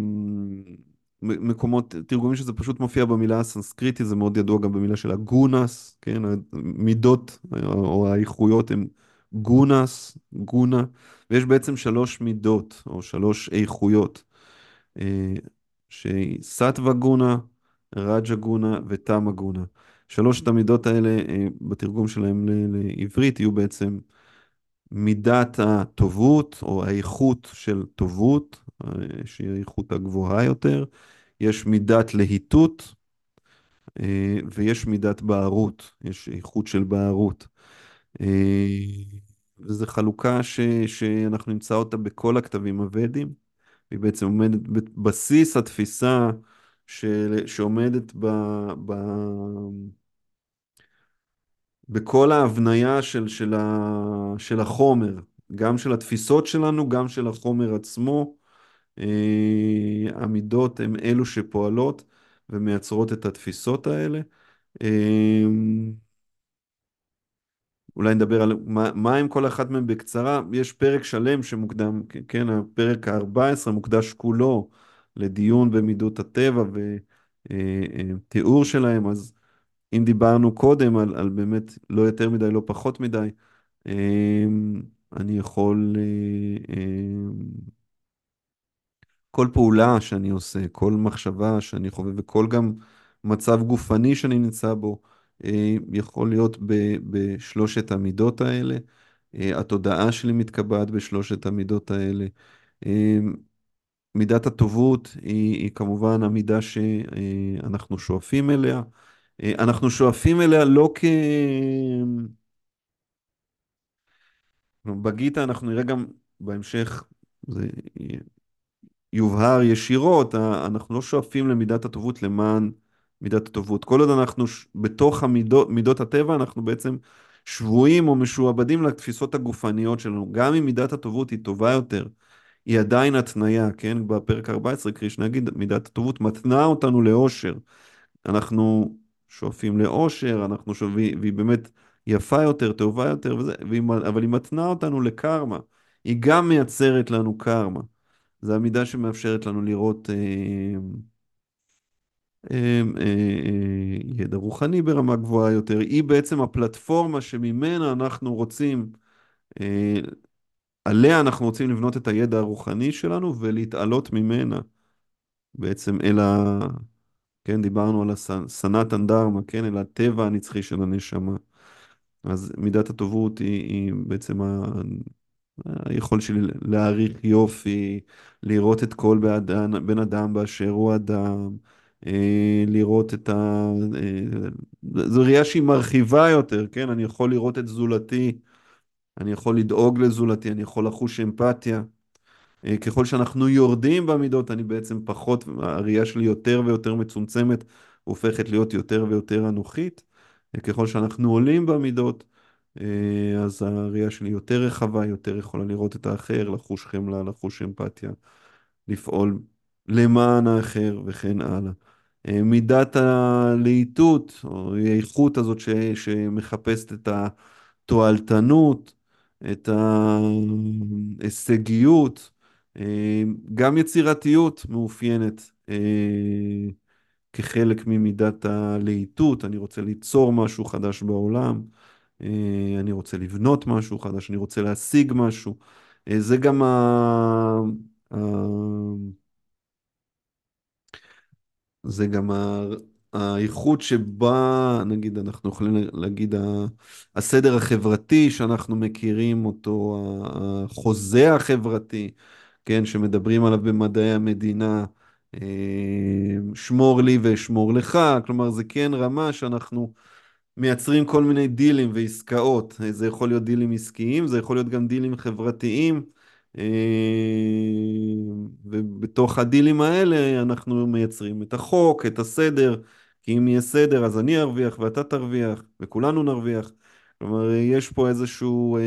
מקומות, תרגומים שזה פשוט מופיע במילה הסנסקריטית, זה מאוד ידוע גם במילה של הגונס, כן? המידות או האיכויות הן גונס, גונה, ויש בעצם שלוש מידות או שלוש איכויות, אה, שהיא סטווה גונה, רג'ה גונה ותמה גונה. שלושת המידות האלה, אה, בתרגום שלהם לעברית, יהיו בעצם מידת הטובות או האיכות של טובות, אה, שהיא האיכות הגבוהה יותר, יש מידת להיטות ויש מידת בערות, יש איכות של בערות. אה, וזו חלוקה ש, שאנחנו נמצא אותה בכל הכתבים הוודיים, והיא בעצם עומדת בבסיס התפיסה של, שעומדת ב, ב, בכל ההבניה של, של, ה, של החומר, גם של התפיסות שלנו, גם של החומר עצמו. אה, המידות הן אלו שפועלות ומייצרות את התפיסות האלה. אה, אולי נדבר על מה, מה עם כל אחת מהן בקצרה. יש פרק שלם שמוקדם, כן, הפרק ה-14 מוקדש כולו לדיון במידות הטבע ותיאור שלהם, אז אם דיברנו קודם על, על באמת לא יותר מדי, לא פחות מדי, אה, אני יכול... אה, אה, כל פעולה שאני עושה, כל מחשבה שאני חווה וכל גם מצב גופני שאני נמצא בו, אה, יכול להיות בשלושת המידות האלה. אה, התודעה שלי מתקבעת בשלושת המידות האלה. אה, מידת הטובות היא, היא כמובן המידה שאנחנו שואפים אליה. אה, אנחנו שואפים אליה לא כ... בגיטה אנחנו נראה גם בהמשך, זה יובהר ישירות, אנחנו לא שואפים למידת הטובות למען מידת הטובות. כל עוד אנחנו. בתוך המידות, מידות הטבע, אנחנו בעצם שבויים או משועבדים לתפיסות הגופניות שלנו. גם אם מידת הטובות היא טובה יותר, היא עדיין התניה, כן? בפרק 14 קרישנה יגיד, מידת הטובות מתנה אותנו לאושר. אנחנו שואפים לאושר, אנחנו שואפים, והיא באמת יפה יותר, טובה יותר, וזה, והיא, אבל היא מתנה אותנו לקרמה. היא גם מייצרת לנו קרמה. זה המידה שמאפשרת לנו לראות אה, ידע רוחני ברמה גבוהה יותר. היא בעצם הפלטפורמה שממנה אנחנו רוצים, אה, עליה אנחנו רוצים לבנות את הידע הרוחני שלנו ולהתעלות ממנה בעצם אל ה... כן, דיברנו על הסנת אנדרמה, כן, אל הטבע הנצחי של הנשמה. אז מידת הטובות היא, היא בעצם ה... היכולת שלי להעריך יופי, לראות את כל בן, אדם באשר הוא אדם, אה, לראות את ה... אה, זו ראייה שהיא מרחיבה יותר, כן? אני יכול לראות את זולתי, אני יכול לדאוג לזולתי, אני יכול לחוש אמפתיה. אה, ככל שאנחנו יורדים במידות, אני בעצם פחות, הראייה שלי יותר ויותר מצומצמת, הופכת להיות יותר ויותר אנוכית. אה, ככל שאנחנו עולים במידות, אה, אז הראייה שלי יותר רחבה, יותר יכולה לראות את האחר, לחוש חמלה, לחוש אמפתיה, לפעול למען האחר וכן הלאה. אה, מידת הלהיטות, או האיכות הזאת ש, שמחפשת את התועלתנות, את ההישגיות, אה, גם יצירתיות מאופיינת כחלק ממידת הלהיטות, אני רוצה ליצור משהו חדש בעולם. אה, אני רוצה לבנות משהו חדש, אני רוצה להשיג משהו. אה, זה גם ה... זה גם ה- האיכות שבה, נגיד, אנחנו יכולים להגיד, הסדר החברתי שאנחנו מכירים אותו, החוזה החברתי, כן, שמדברים עליו במדעי המדינה, אה, שמור לי ואשמור לך, כלומר, זה כן רמה שאנחנו מייצרים כל מיני דילים ועסקאות. זה יכול להיות דילים עסקיים, זה יכול להיות גם דילים חברתיים. אה, ובתוך הדילים האלה אנחנו מייצרים את החוק, את הסדר, כי אם יהיה סדר אז אני ארוויח ואתה תרוויח וכולנו נרוויח. כלומר, יש פה איזשהו אה,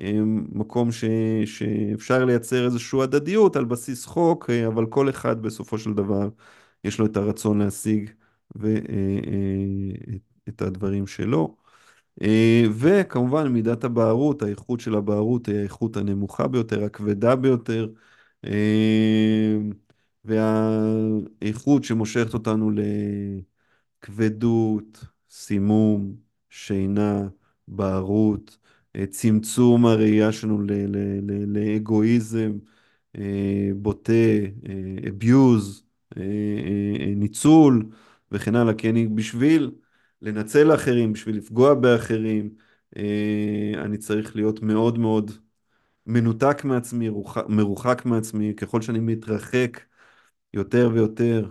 אה, מקום ש, שאפשר לייצר איזושהי הדדיות על בסיס חוק, אה, אבל כל אחד בסופו של דבר יש לו את הרצון להשיג ו, אה, אה, הדברים שלו. אה, וכמובן מידת הבערות, האיכות של הבערות היא האיכות הנמוכה ביותר, הכבדה ביותר, אה, והאיכות שמושכת אותנו לכבדות, סימום, שינה, בערות, אה, צמצום הראייה שלנו לאגואיזם בוטה, abuse, ניצול וכן הלאה, אני בשביל לנצל אחרים, בשביל לפגוע באחרים, אה, אני צריך להיות מאוד מאוד מנותק מעצמי, רוח- מרוחק מעצמי, ככל שאני מתרחק יותר ויותר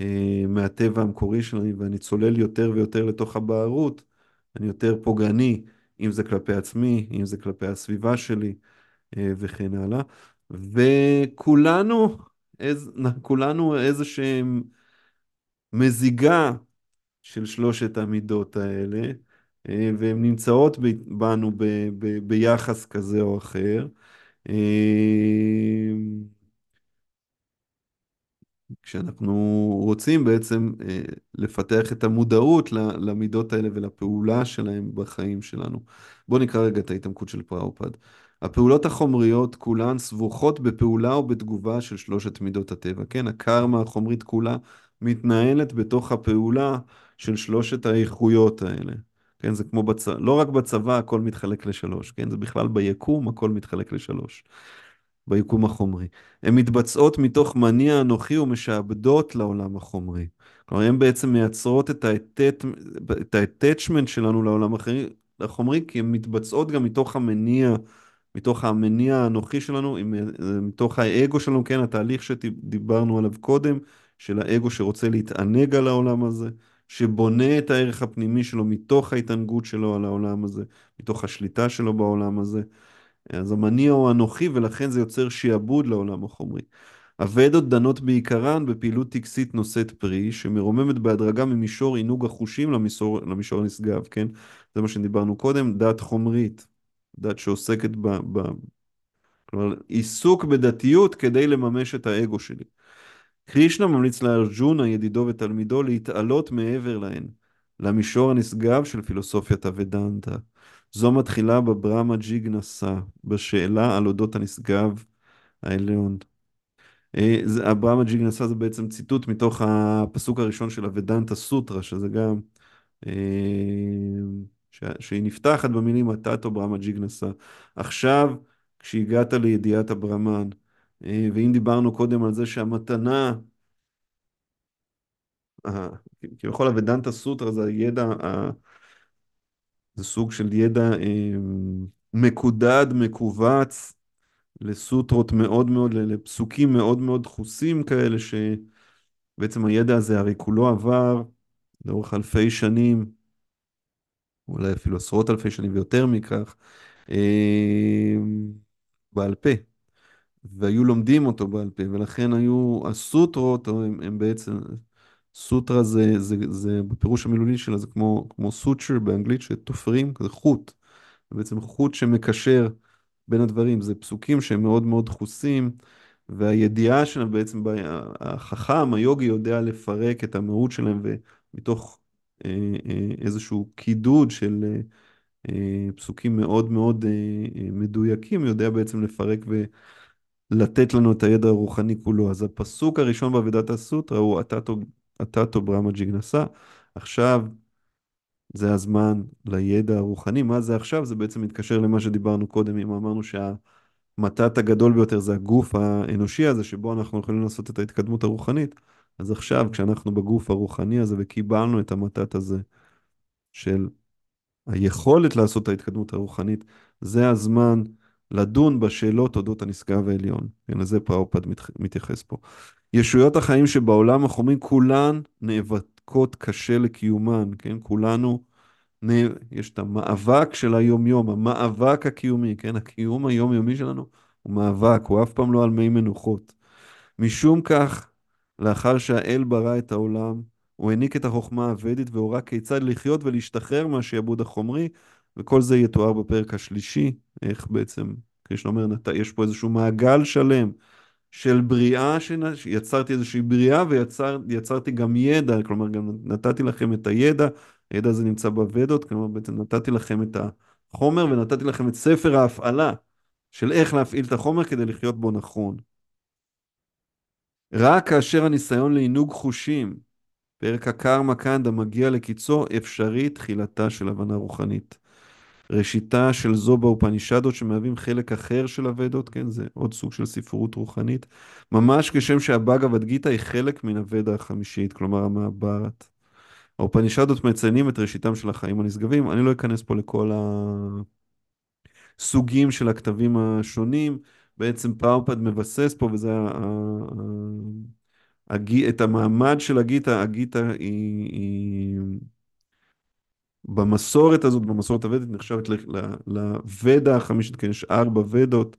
אה, מהטבע המקורי שלי, ואני צולל יותר ויותר לתוך הבערות, אני יותר פוגעני, אם זה כלפי עצמי, אם זה כלפי הסביבה שלי, אה, וכן הלאה. וכולנו, איז, כולנו איזה שהם מזיגה של שלושת המידות האלה, אה, והן נמצאות בנו ב, ב, ביחס כזה או אחר. אה, כשאנחנו רוצים בעצם אה, לפתח את המודעות למידות האלה ולפעולה שלהם בחיים שלנו. בואו נקרא רגע את ההתעמקות של פראופד. הפעולות החומריות כולן סבוכות בפעולה או בתגובה של שלושת מידות הטבע. כן, הקרמה החומרית כולה מתנהלת בתוך הפעולה של שלושת האיכויות האלה. כן, זה כמו בצבא, לא רק בצבא הכל מתחלק לשלוש, כן, זה בכלל ביקום הכל מתחלק לשלוש. ביקום החומרי. הן מתבצעות מתוך מניע אנוכי ומשעבדות לעולם החומרי. כלומר, הן בעצם מייצרות את ה-attachment שלנו לעולם החומרי, כי הן מתבצעות גם מתוך המניע, מתוך המניע האנוכי שלנו, מתוך האגו שלנו, כן, התהליך שדיברנו עליו קודם, של האגו שרוצה להתענג על העולם הזה, שבונה את הערך הפנימי שלו מתוך ההתענגות שלו על העולם הזה, מתוך השליטה שלו בעולם הזה. אז המניע הוא אנוכי ולכן זה יוצר שיעבוד לעולם החומרי. הוודות דנות בעיקרן בפעילות טקסית נושאת פרי, שמרוממת בהדרגה ממישור עינוג החושים למישור, למישור הנשגב, כן? זה מה שדיברנו קודם, דת חומרית, דת שעוסקת ב... ב... כלומר, עיסוק בדתיות כדי לממש את האגו שלי. קרישנה ממליץ לארג'ונה, ידידו ותלמידו, להתעלות מעבר להן, למישור הנשגב של פילוסופיית הוודנטה. זו מתחילה בברמה ג'יגנסה, בשאלה על אודות הנשגב העליון. אה, הברמה ג'יגנסה זה בעצם ציטוט מתוך הפסוק הראשון של הוודנטה סוטרה, שזה גם, אה, שהיא נפתחת במילים הטאטו ברמה ג'יגנסה. עכשיו, כשהגעת לידיעת אה, ואם דיברנו קודם על זה שהמתנה, כביכול הוודנטה סוטרה זה הידע זה סוג של ידע אה, מקודד, מכווץ, לסוטרות מאוד מאוד, לפסוקים מאוד מאוד דחוסים כאלה, שבעצם הידע הזה הרי כולו עבר לאורך אלפי שנים, אולי אפילו עשרות אלפי שנים ויותר מכך, אה, בעל פה. והיו לומדים אותו בעל פה, ולכן היו הסוטרות, הם, הם בעצם, סוטרה זה, זה, זה, בפירוש המילולי שלה זה כמו, כמו סוטשר באנגלית שתופרים, זה חוט, זה בעצם חוט שמקשר בין הדברים, זה פסוקים שהם מאוד מאוד דחוסים, והידיעה שלהם בעצם, החכם, היוגי יודע לפרק את המהות שלהם, ומתוך אה, אה, איזשהו קידוד של אה, פסוקים מאוד מאוד מדויקים, יודע בעצם לפרק ו... לתת לנו את הידע הרוחני כולו. אז הפסוק הראשון בעבודת הסוטרה הוא אטאטו ברמה ג'יגנסה. עכשיו זה הזמן לידע הרוחני. מה זה עכשיו? זה בעצם מתקשר למה שדיברנו קודם, אם אמרנו המתת הגדול ביותר זה הגוף האנושי הזה, שבו אנחנו יכולים לעשות את ההתקדמות הרוחנית. אז עכשיו, כשאנחנו בגוף הרוחני הזה וקיבלנו את המתת הזה של היכולת לעשות את ההתקדמות הרוחנית, זה הזמן לדון בשאלות אודות הנשגב העליון. כן, לזה פראופד מתייחס פה. ישויות החיים שבעולם החומרי כולן נאבקות קשה לקיומן, כן? כולנו. יש את המאבק של היומיום, המאבק הקיומי, כן? הקיום היומיומי שלנו הוא מאבק, הוא אף פעם לא על מי מנוחות. משום כך, לאחר שהאל ברא את העולם, הוא העניק את החוכמה הוודית והורה כיצד לחיות ולהשתחרר מהשעבוד החומרי, וכל זה יתואר בפרק השלישי, איך בעצם, קרישנה אומר, יש פה איזשהו מעגל שלם של בריאה, שיצרתי איזושהי בריאה ויצרתי גם ידע, כלומר גם נתתי לכם את הידע, הידע הזה נמצא בוודות, כלומר בעצם נתתי לכם את החומר ונתתי לכם את ספר ההפעלה של איך להפעיל את החומר כדי לחיות בו נכון. רק כאשר הניסיון לעינוג חושים, פרק הקרמה קנדה מגיע לקיצו, אפשרי תחילתה של הבנה רוחנית. ראשיתה של זו באופנישדות שמהווים חלק אחר של הוודות, כן, זה עוד סוג של ספרות רוחנית, ממש כשם שהבאגה ודגיתא היא חלק מן הוודה החמישית, כלומר המעברת. האופנישדות מציינים את ראשיתם של החיים הנשגבים, אני לא אכנס פה לכל הסוגים של הכתבים השונים, בעצם פראופד מבסס פה, וזה את המעמד של הגיתא, הגיתא היא, היא במסורת הזאת, במסורת הוודית, נחשבת לוודה החמישית, כן, יש ארבע ודות,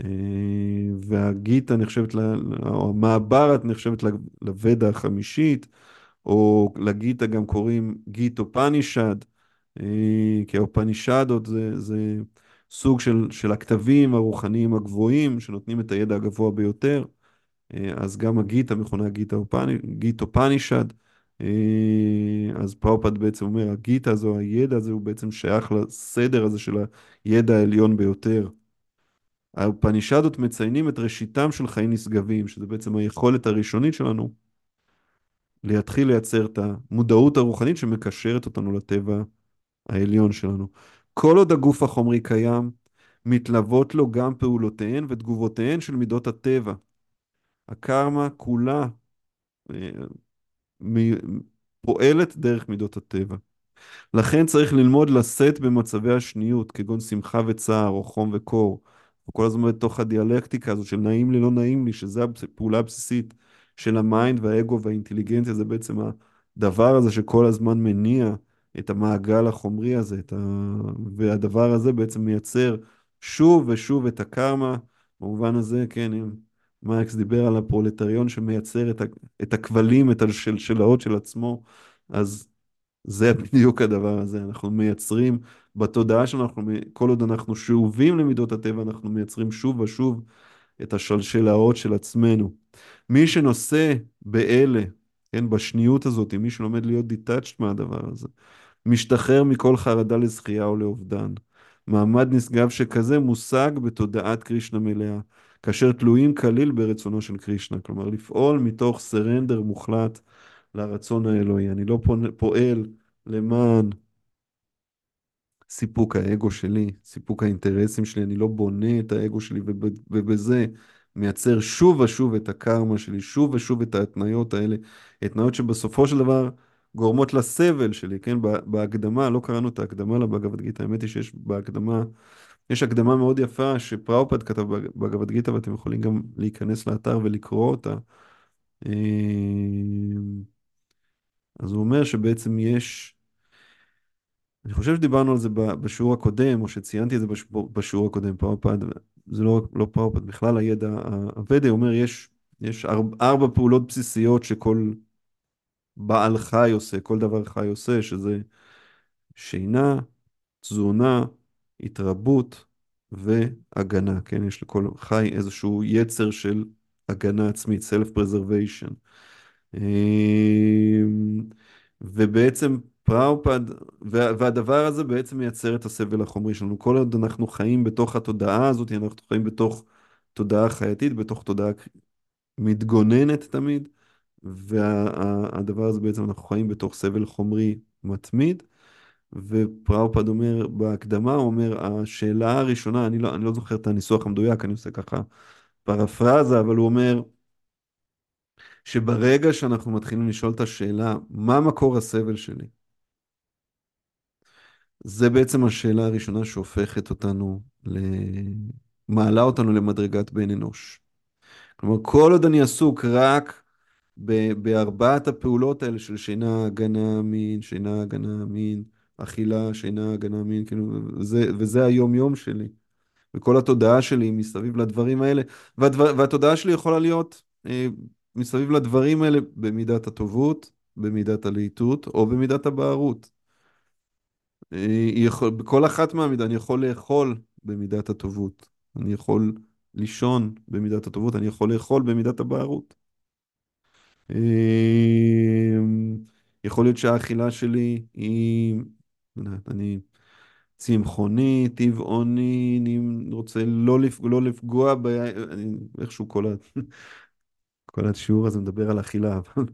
אה, והגיתא נחשבת, או המעברת נחשבת לוודה החמישית, או לגיתא גם קוראים גיטו פנישד, אה, כי האופנישדות זה, זה סוג של, של הכתבים הרוחניים הגבוהים, שנותנים את הידע הגבוה ביותר. אה, אז גם הגיטה מכונה גיטו פנישד. אה, אז פאופד בעצם אומר, הגיטה הזו, הידע הזה הוא בעצם שייך לסדר הזה של הידע העליון ביותר. הפנישדות מציינים את ראשיתם של חיים נשגבים, שזה בעצם היכולת הראשונית שלנו להתחיל לייצר את המודעות הרוחנית שמקשרת אותנו לטבע העליון שלנו. כל עוד הגוף החומרי קיים, מתלוות לו גם פעולותיהן ותגובותיהן של מידות הטבע. הקרמה כולה אה, פועלת דרך מידות הטבע. לכן צריך ללמוד לשאת במצבי השניות, כגון שמחה וצער או חום וקור. כל הזמן בתוך הדיאלקטיקה הזו של נעים לי, לא נעים לי, שזו הפעולה הבסיסית של ה mind והאגו והאינטליגנציה, זה בעצם הדבר הזה שכל הזמן מניע את המעגל החומרי הזה, ה... והדבר הזה בעצם מייצר שוב ושוב את הקרמה, במובן הזה, כן, אם מרקס דיבר על הפרולטריון שמייצר את, ה... את הכבלים, את השלשלאות של עצמו, אז זה (laughs) בדיוק הדבר הזה, אנחנו מייצרים בתודעה שלנו, כל עוד אנחנו שאובים למידות הטבע, אנחנו מייצרים שוב ושוב את השלשלאות של עצמנו. מי שנושא באלה, כן, בשניות הזאת, מי שלומד להיות דיטאצ'ט מהדבר הזה, משתחרר מכל חרדה לזכייה או לאובדן. מעמד נשגב שכזה מושג בתודעת קרישנה מלאה, כאשר תלויים כליל ברצונו של קרישנה, כלומר לפעול מתוך סרנדר מוחלט לרצון האלוהי. אני לא פועל למען סיפוק האגו שלי, סיפוק האינטרסים שלי, אני לא בונה את האגו שלי ובזה מייצר שוב ושוב את הקרמה שלי, שוב ושוב את ההתניות האלה, התניות שבסופו של דבר גורמות לסבל שלי, כן? בהקדמה, לא קראנו את ההקדמה לבגבד גיתא, האמת היא שיש בהקדמה, יש הקדמה מאוד יפה שפראופד כתב בגבד גיתא, ואתם יכולים גם להיכנס לאתר ולקרוא אותה. אמ, אז הוא אומר שבעצם יש, אני חושב שדיברנו על זה בשיעור הקודם, או שציינתי את זה בשיעור הקודם, פראופד, זה לא, לא פראופד, בכלל הידע הוודי אומר, יש, יש ארבע, ארבע פעולות בסיסיות שכל בעל חי עושה, כל דבר חי עושה, שזה שינה, תזונה, התרבות והגנה, כן? יש לכל חי איזשהו יצר של הגנה עצמית, self-preservation. אמ, ובעצם פראופד, והדבר הזה בעצם מייצר את הסבל החומרי שלנו. כל עוד אנחנו חיים בתוך התודעה הזאת, אנחנו חיים בתוך תודעה חייתית, בתוך תודעה מתגוננת תמיד, והדבר הזה בעצם אנחנו חיים בתוך סבל חומרי מתמיד, ופראופד אומר בהקדמה, הוא אומר, השאלה הראשונה, אני לא, אני לא זוכר את הניסוח המדויק, אני עושה ככה פרפרזה, אבל הוא אומר שברגע שאנחנו מתחילים לשאול את השאלה, מה מקור הסבל שלי? זה בעצם השאלה הראשונה שהופכת אותנו. מעלה אותנו למדרגת בן אנוש. כלומר, כל עוד אני עסוק רק בארבעת הפעולות האלה של שינה, הגנה, מין, שינה, הגנה, מין, אכילה, שינה, הגנה, מין, כאילו, וזה, וזה היום-יום שלי. וכל התודעה שלי מסביב לדברים האלה, והדבר, והתודעה שלי יכולה להיות אה, מסביב לדברים האלה במידת הטובות, במידת הלהיטות או במידת הבערות. אה, בכל אחת מהמידה אני יכול לאכול במידת הטובות, אני יכול לישון במידת הטובות, אני יכול לאכול במידת הבערות. אה, יכול להיות שהאכילה שלי היא, אני צמחוני, טבעוני, אני רוצה לא, לפ... לא לפגוע ב... אני... איכשהו כל, ה... (laughs) כל השיעור הזה מדבר על אכילה, (laughs) אבל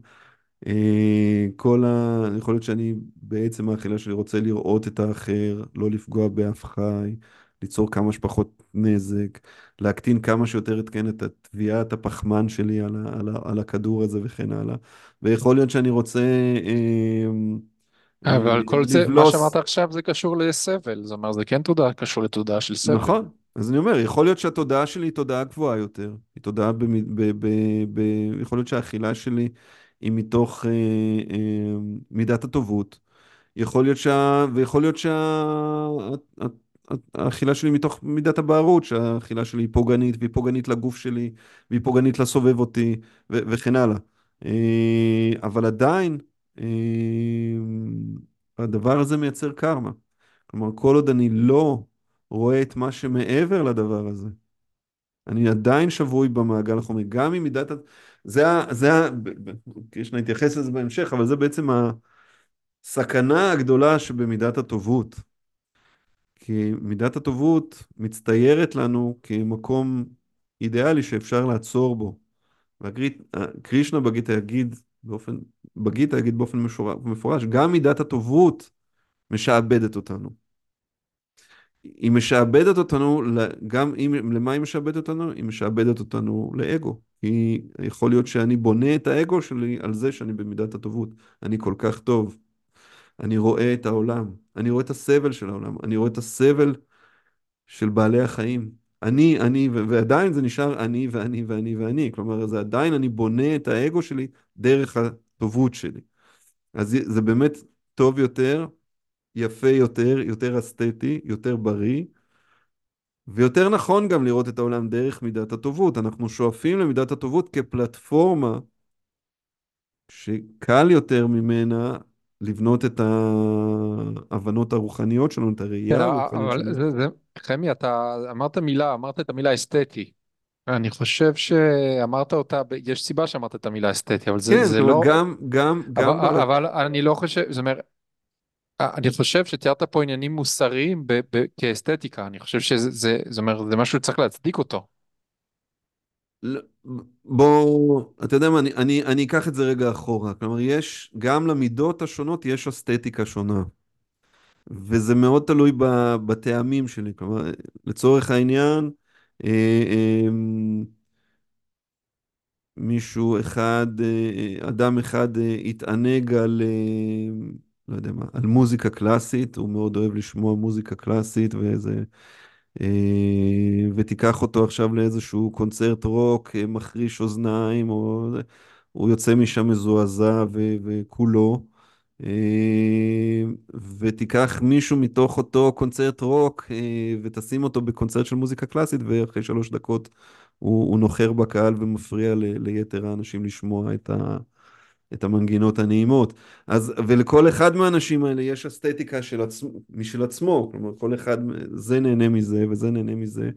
אה, כל ה... יכול להיות שאני בעצם האכילה שלי רוצה לראות את האחר, לא לפגוע באף חי, ליצור כמה שפחות נזק, להקטין כמה שיותר את, כן, את תביעת הפחמן שלי על, ה... על, ה... על הכדור הזה וכן הלאה. ויכול להיות שאני רוצה... אה, אבל כל זה, מה שאמרת עכשיו זה קשור לסבל, זאת אומרת זה כן תודעה, קשור לתודעה של סבל. נכון. אז אני אומר, יכול להיות שהתודעה שלי היא תודעה גבוהה יותר. היא תודעה, ב, ב, ב, ב, יכול להיות שהאכילה שלי היא מתוך אה, אה, מידת הטובות. יכול להיות שה... ויכול להיות שהאכילה שלי מתוך מידת הבערות, שהאכילה שלי היא פוגענית, והיא פוגענית לגוף שלי, והיא פוגענית לסובב אותי, ו- וכן הלאה. אה, אבל עדיין, הדבר הזה מייצר קרמה. כלומר, כל עוד אני לא רואה את מה שמעבר לדבר הזה, אני עדיין שבוי במעגל החומרי, גם אם מידת... זה ה... זה ה... קרישנה התייחס לזה בהמשך, אבל זה בעצם הסכנה הגדולה שבמידת הטובות. כי מידת הטובות מצטיירת לנו כמקום אידיאלי שאפשר לעצור בו. וקרישנה בגיטה יגיד באופן, בגיטה יגיד באופן מפורש, גם מידת הטובות משעבדת אותנו. היא משעבדת אותנו, גם אם, למה היא משעבדת אותנו? היא משעבדת אותנו לאגו. היא, יכול להיות שאני בונה את האגו שלי על זה שאני במידת הטובות. אני כל כך טוב. אני רואה את העולם. אני רואה את הסבל של העולם. אני רואה את הסבל של בעלי החיים. אני, אני, ועדיין זה נשאר אני ואני ואני ואני. כלומר, זה עדיין אני בונה את האגו שלי דרך הטובות שלי. אז זה, באמת טוב יותר יפה יותר, יותר אסתטי, יותר בריא, ויותר נכון גם לראות את העולם דרך מידת הטובות. אנחנו שואפים למידת הטובות כפלטפורמה שקל יותר ממנה לבנות את ההבנות הרוחניות שלנו, את הראייה כן, הרוחנית אבל שלנו. זה, זה, חמי, אתה אמרת מילה, אמרת את המילה אסתטי. אני חושב שאמרת אותה, יש סיבה שאמרת את המילה אסתטי, אבל זה, כן, זה אומרת, לא... גם, גם, גם... אבל, בל- אבל אני לא חושב, זאת אומרת, אני חושב שתיארת פה עניינים מוסריים ב, ב, כאסתטיקה, אני חושב שזה, זה, זאת אומרת, זה משהו שצריך להצדיק אותו. לא, בוא, אתה יודע מה, אני, אני, אני אקח את זה רגע אחורה. כלומר, יש, גם למידות השונות יש אסתטיקה שונה. וזה מאוד תלוי בטעמים שלי. כלומר, לצורך העניין, אה, אה, מישהו אחד, אה, אדם אחד אה, התענג על, אה, לא יודע מה, על מוזיקה קלאסית, הוא מאוד אוהב לשמוע מוזיקה קלאסית ואיזה... אה, ותיקח אותו עכשיו לאיזשהו קונצרט רוק אה, מחריש אוזניים, או... הוא יוצא משם מזועזע ו- וכולו. אה, ותיקח מישהו מתוך אותו קונצרט רוק אה, ותשים אותו בקונצרט של מוזיקה קלאסית, ואחרי שלוש דקות הוא, הוא נוחר בקהל ומפריע ל- ליתר האנשים לשמוע את ה... את המנגינות הנעימות. אז, ולכל אחד מהאנשים האלה יש אסתטיקה של עצמו, משל עצמו, כלומר כל אחד, זה נהנה מזה וזה נהנה מזה,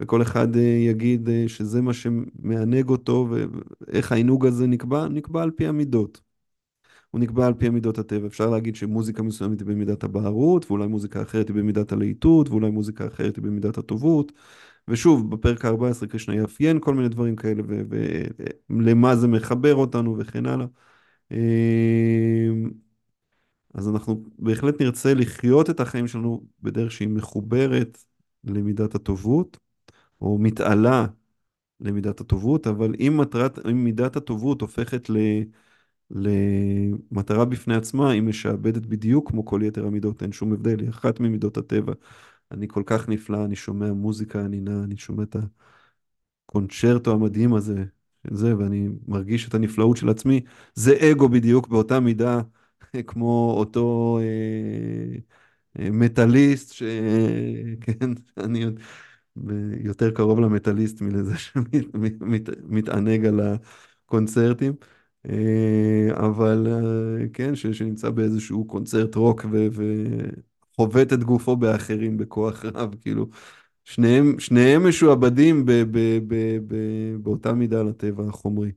וכל אחד אה, יגיד שזה מה שמענג אותו, ואיך העינוג הזה נקבע, נקבע על פי המידות. הוא נקבע על פי המידות הטבע. אפשר להגיד שמוזיקה מסוימת היא במידת הבערות, ואולי מוזיקה אחרת היא במידת הלהיטות, ואולי מוזיקה אחרת היא במידת הטובות. ושוב, בפרק ה-14 קרישנה יאפיין כל מיני דברים כאלה, ולמה זה מחבר אותנו וכן הלאה. אמ, אז אנחנו בהחלט נרצה לחיות את החיים שלנו בדרך שהיא מחוברת למידת הטובות, או מתעלה למידת הטובות, אבל אם מטרת, אם מידת הטובות הופכת ל, למטרה בפני עצמה, היא משעבדת בדיוק כמו כל יתר המידות, אין שום הבדל, היא אחת ממידות הטבע. אני כל כך נפלא, אני שומע מוזיקה, אני נע, אני שומע את הקונצ'רטו המדהים הזה, זה, ואני מרגיש את הנפלאות של עצמי. זה אגו בדיוק באותה מידה (laughs) כמו אותו אה, אה, מטאליסט, ש... כן, (laughs) אני יותר קרוב למטאליסט מלזה (laughs) שמתענג על הקונצרטים. אה, אבל אה, כן, ש, שנמצא באיזשהו קונצרט רוק ו, וחובט את גופו באחרים בכוח רב, כאילו, שניהם, שניהם משועבדים ב, ב, ב, ב, באותה מידה לטבע החומרי.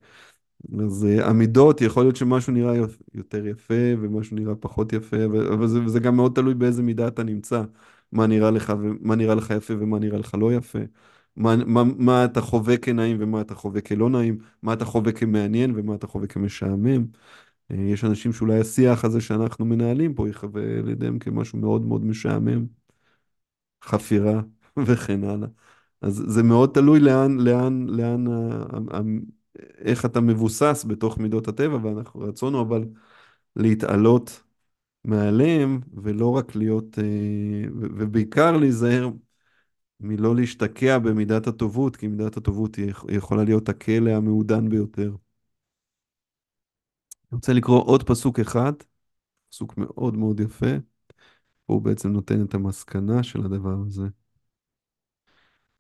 אז uh, עמידות, יכול להיות שמשהו נראה יותר יפה ומשהו נראה פחות יפה, אבל זה, וזה גם מאוד תלוי באיזה מידה אתה נמצא, מה נראה לך, ומה נראה לך יפה ומה נראה לך לא יפה, מה, מה, מה אתה חווה כנעים ומה אתה חווה כלא נעים, מה אתה חווה כמעניין ומה אתה חווה כמשעמם. Uh, יש אנשים שאולי השיח הזה שאנחנו מנהלים פה יחווה לידיהם כמשהו מאוד מאוד משעמם, חפירה (laughs) וכן הלאה. אז זה מאוד תלוי לאן, לאן, לאן איך אתה מבוסס בתוך מידות הטבע, ואנחנו רצונו אבל להתעלות מעליהם, ולא רק להיות, אה, ובעיקר להיזהר מלא להשתקע במידת הטובות, כי מידת הטובות היא יכולה להיות הכלא המעודן ביותר. אני רוצה לקרוא עוד פסוק אחד, פסוק מאוד מאוד יפה, הוא בעצם נותן את המסקנה של הדבר הזה.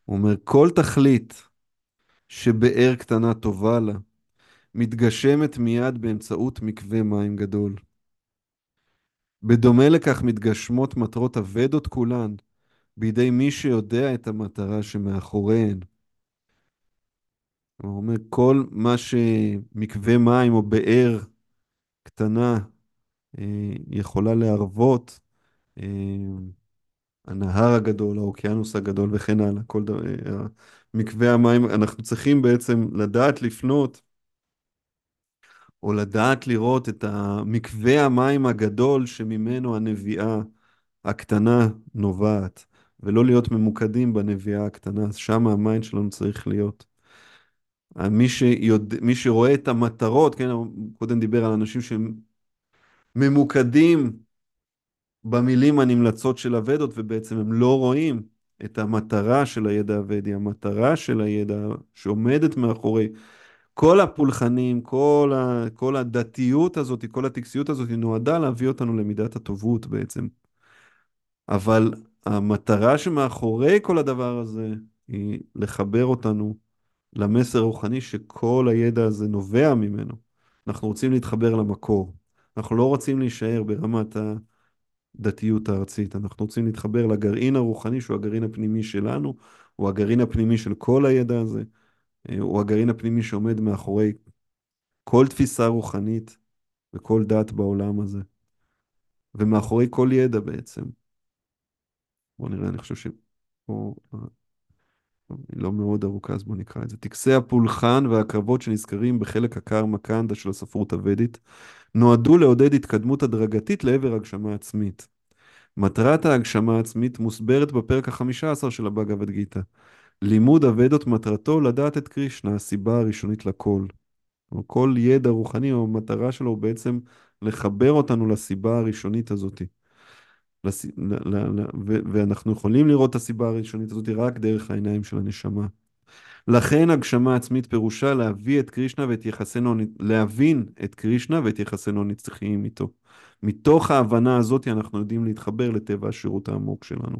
הוא אומר, כל תכלית שבאר קטנה טובה לה, מתגשמת מיד באמצעות מקווה מים גדול. בדומה לכך מתגשמות מטרות אבדות כולן בידי מי שיודע את המטרה שמאחוריהן. הוא אומר, כל מה שמקווה מים או באר קטנה אה, יכולה להרוות, אה, הנהר הגדול, האוקיינוס הגדול וכן הלאה, כל דבר, אה, מקווה המים, אנחנו צריכים בעצם לדעת לפנות או לדעת לראות את מקווה המים הגדול שממנו הנביעה הקטנה נובעת, ולא להיות ממוקדים בנביעה הקטנה, אז שם ה mind שלנו צריך להיות. מי, שיוד... מי שרואה את המטרות, כן, קודם דיבר על אנשים שהם ממוקדים במילים הנמלצות של הוודות, ובעצם הם לא רואים את המטרה של הידע הוודי, המטרה של הידע שעומדת מאחורי כל הפולחנים, כל, ה, כל הדתיות הזאת, כל הטקסיות הזאת, נועדה להביא אותנו למידת הטובות בעצם. אבל המטרה שמאחורי כל הדבר הזה היא לחבר אותנו למסר הרוחני שכל הידע הזה נובע ממנו. אנחנו רוצים להתחבר למקור. אנחנו לא רוצים להישאר ברמת הדתיות הארצית, אנחנו רוצים להתחבר לגרעין הרוחני שהוא הגרעין הפנימי שלנו, הוא הגרעין הפנימי של כל הידע הזה. הוא הגרעין הפנימי שעומד מאחורי כל תפיסה רוחנית וכל דת בעולם הזה. ומאחורי כל ידע בעצם. בואו נראה, אני חושב שפה... אה, היא לא מאוד ארוכה, אז בואו נקרא את זה. טקסי הפולחן והקרבות שנזכרים בחלק הקרמה קנדה של הספרות הוודית נועדו לעודד התקדמות הדרגתית לעבר הגשמה עצמית. מטרת ההגשמה העצמית מוסברת בפרק החמישה עשר של הבאגavad גיתא. לימוד אבדות מטרתו לדעת את קרישנה, הסיבה הראשונית לכל. כל ידע רוחני או מטרה שלו הוא בעצם לחבר אותנו לסיבה הראשונית הזאת. לס... ל... ל... ל... ו... ואנחנו יכולים לראות את הסיבה הראשונית הזאת רק דרך העיניים של הנשמה. לכן הגשמה עצמית פירושה להביא את קרישנה ואת יחסינו, להבין את קרישנה ואת יחסינו הנצחיים איתו. מתוך ההבנה הזאת אנחנו יודעים להתחבר לטבע השירות העמוק שלנו.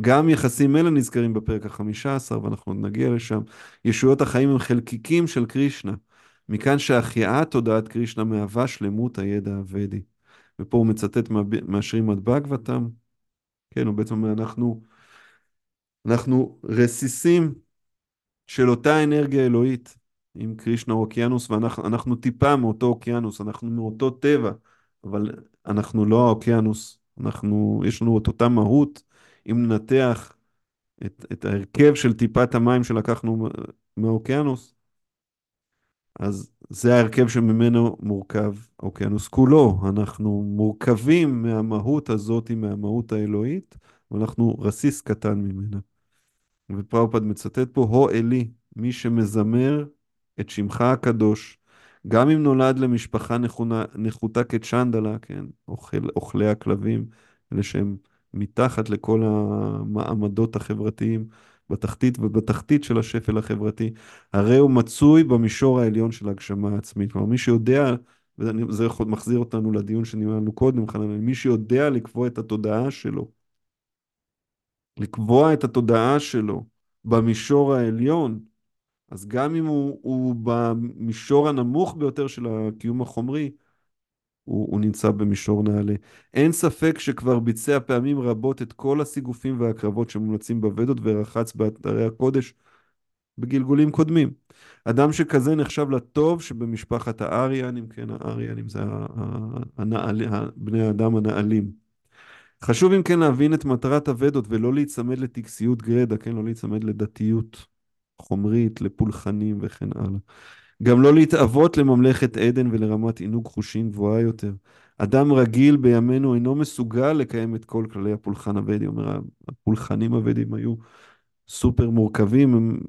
גם יחסים אלה נזכרים בפרק החמישה עשר, ואנחנו עוד נגיע לשם. ישויות החיים הם חלקיקים של קרישנה. מכאן שהחייאת תודעת קרישנה מהווה שלמות הידע הוודי. ופה הוא מצטט מהשרימד בגבתם. כן, הוא בעצם אומר, אנחנו, אנחנו רסיסים של אותה אנרגיה אלוהית עם קרישנה אוקיינוס, ואנחנו טיפה מאותו אוקיינוס, אנחנו מאותו טבע, אבל אנחנו לא האוקיינוס, אנחנו, יש לנו את אותה מהות. אם ננתח את, את ההרכב של טיפת המים שלקחנו מהאוקיינוס, אז זה ההרכב שממנו מורכב האוקיינוס כולו. אנחנו מורכבים מהמהות הזאת, מהמהות האלוהית, ואנחנו רסיס קטן ממנה. ופראופד מצטט פה, הו אלי, מי שמזמר את שמך הקדוש, גם אם נולד למשפחה נכונה, נחותה כצ'נדלה, כן, אוכל, אוכלי הכלבים, אלה שהם מתחת לכל המעמדות החברתיים, בתחתית ובתחתית של השפל החברתי, הרי הוא מצוי במישור העליון של ההגשמה העצמית. כלומר, מי שיודע, וזה מחזיר אותנו לדיון שניהלנו קודם, חנן, מי שיודע לקבוע את התודעה שלו, לקבוע את התודעה שלו במישור העליון, אז גם אם הוא, הוא במישור הנמוך ביותר של הקיום החומרי, הוא, הוא נמצא במישור נעלה. אין ספק שכבר ביצע פעמים רבות את כל הסיגופים והקרבות שמומלצים בוודות ורחץ באתרי הקודש בגלגולים קודמים. אדם שכזה נחשב לטוב שבמשפחת האריאנים, כן, האריאנים זה הנעל, בני האדם הנעלים. חשוב אם כן להבין את מטרת הוודות ולא להיצמד לטקסיות גרדה, כן, לא להיצמד לדתיות חומרית, לפולחנים וכן הלאה. גם לא להתאוות לממלכת עדן ולרמת עינוג חושין גבוהה יותר. אדם רגיל בימינו אינו מסוגל לקיים את כל כללי הפולחן הוודי. אומר, הפולחנים הוודים היו סופר מורכבים, הם,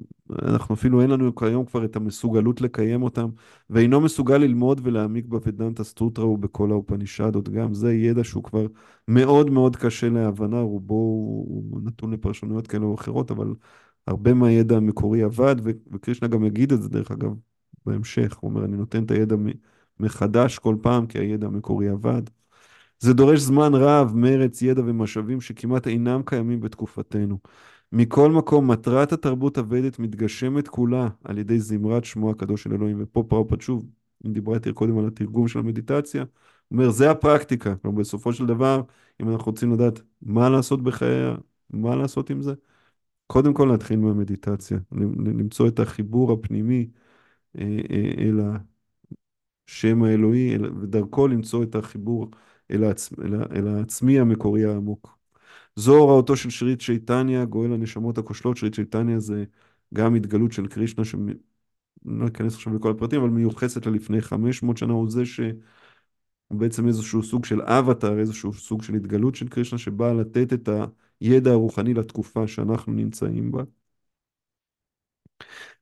אנחנו אפילו אין לנו כיום כבר את המסוגלות לקיים אותם, ואינו מסוגל ללמוד ולהעמיק בוודנטה סטוטרה ובכל האופנישדות. גם זה ידע שהוא כבר מאוד מאוד קשה להבנה, רובו הוא נתון לפרשנויות כאלה או אחרות, אבל הרבה מהידע המקורי עבד, וקרישנה גם יגיד את זה דרך אגב בהמשך. הוא אומר, אני נותן את הידע מחדש כל פעם, כי הידע המקורי עבד. זה דורש זמן רב, מרץ, ידע ומשאבים שכמעט אינם קיימים בתקופתנו. מכל מקום, מטרת התרבות הוודית מתגשמת כולה על ידי זמרת שמו הקדוש של אלוהים. ופה פרופת שוב, אם דיברה איתי קודם על התרגום של המדיטציה, הוא אומר, זה הפרקטיקה. כלומר, בסופו של דבר, אם אנחנו רוצים לדעת מה לעשות בחיי, מה לעשות עם זה, קודם כל להתחיל מהמדיטציה, למצוא את החיבור הפנימי אל השם האלוהי, ודרכו למצוא את החיבור אל, העצ... אל העצמי המקורי העמוק. זו הוראותו של שרית צ'ייטניה, גואל הנשמות הכושלות. שרית צ'ייטניה זה גם התגלות של קרישנה, שאני לא אכנס עכשיו לכל הפרטים, אבל מיוחסת לה לפני 500 שנה, הוא זה שהוא בעצם איזשהו סוג של אבטאר, איזשהו סוג של התגלות של קרישנה, שבאה לתת את הידע הרוחני לתקופה שאנחנו נמצאים בה.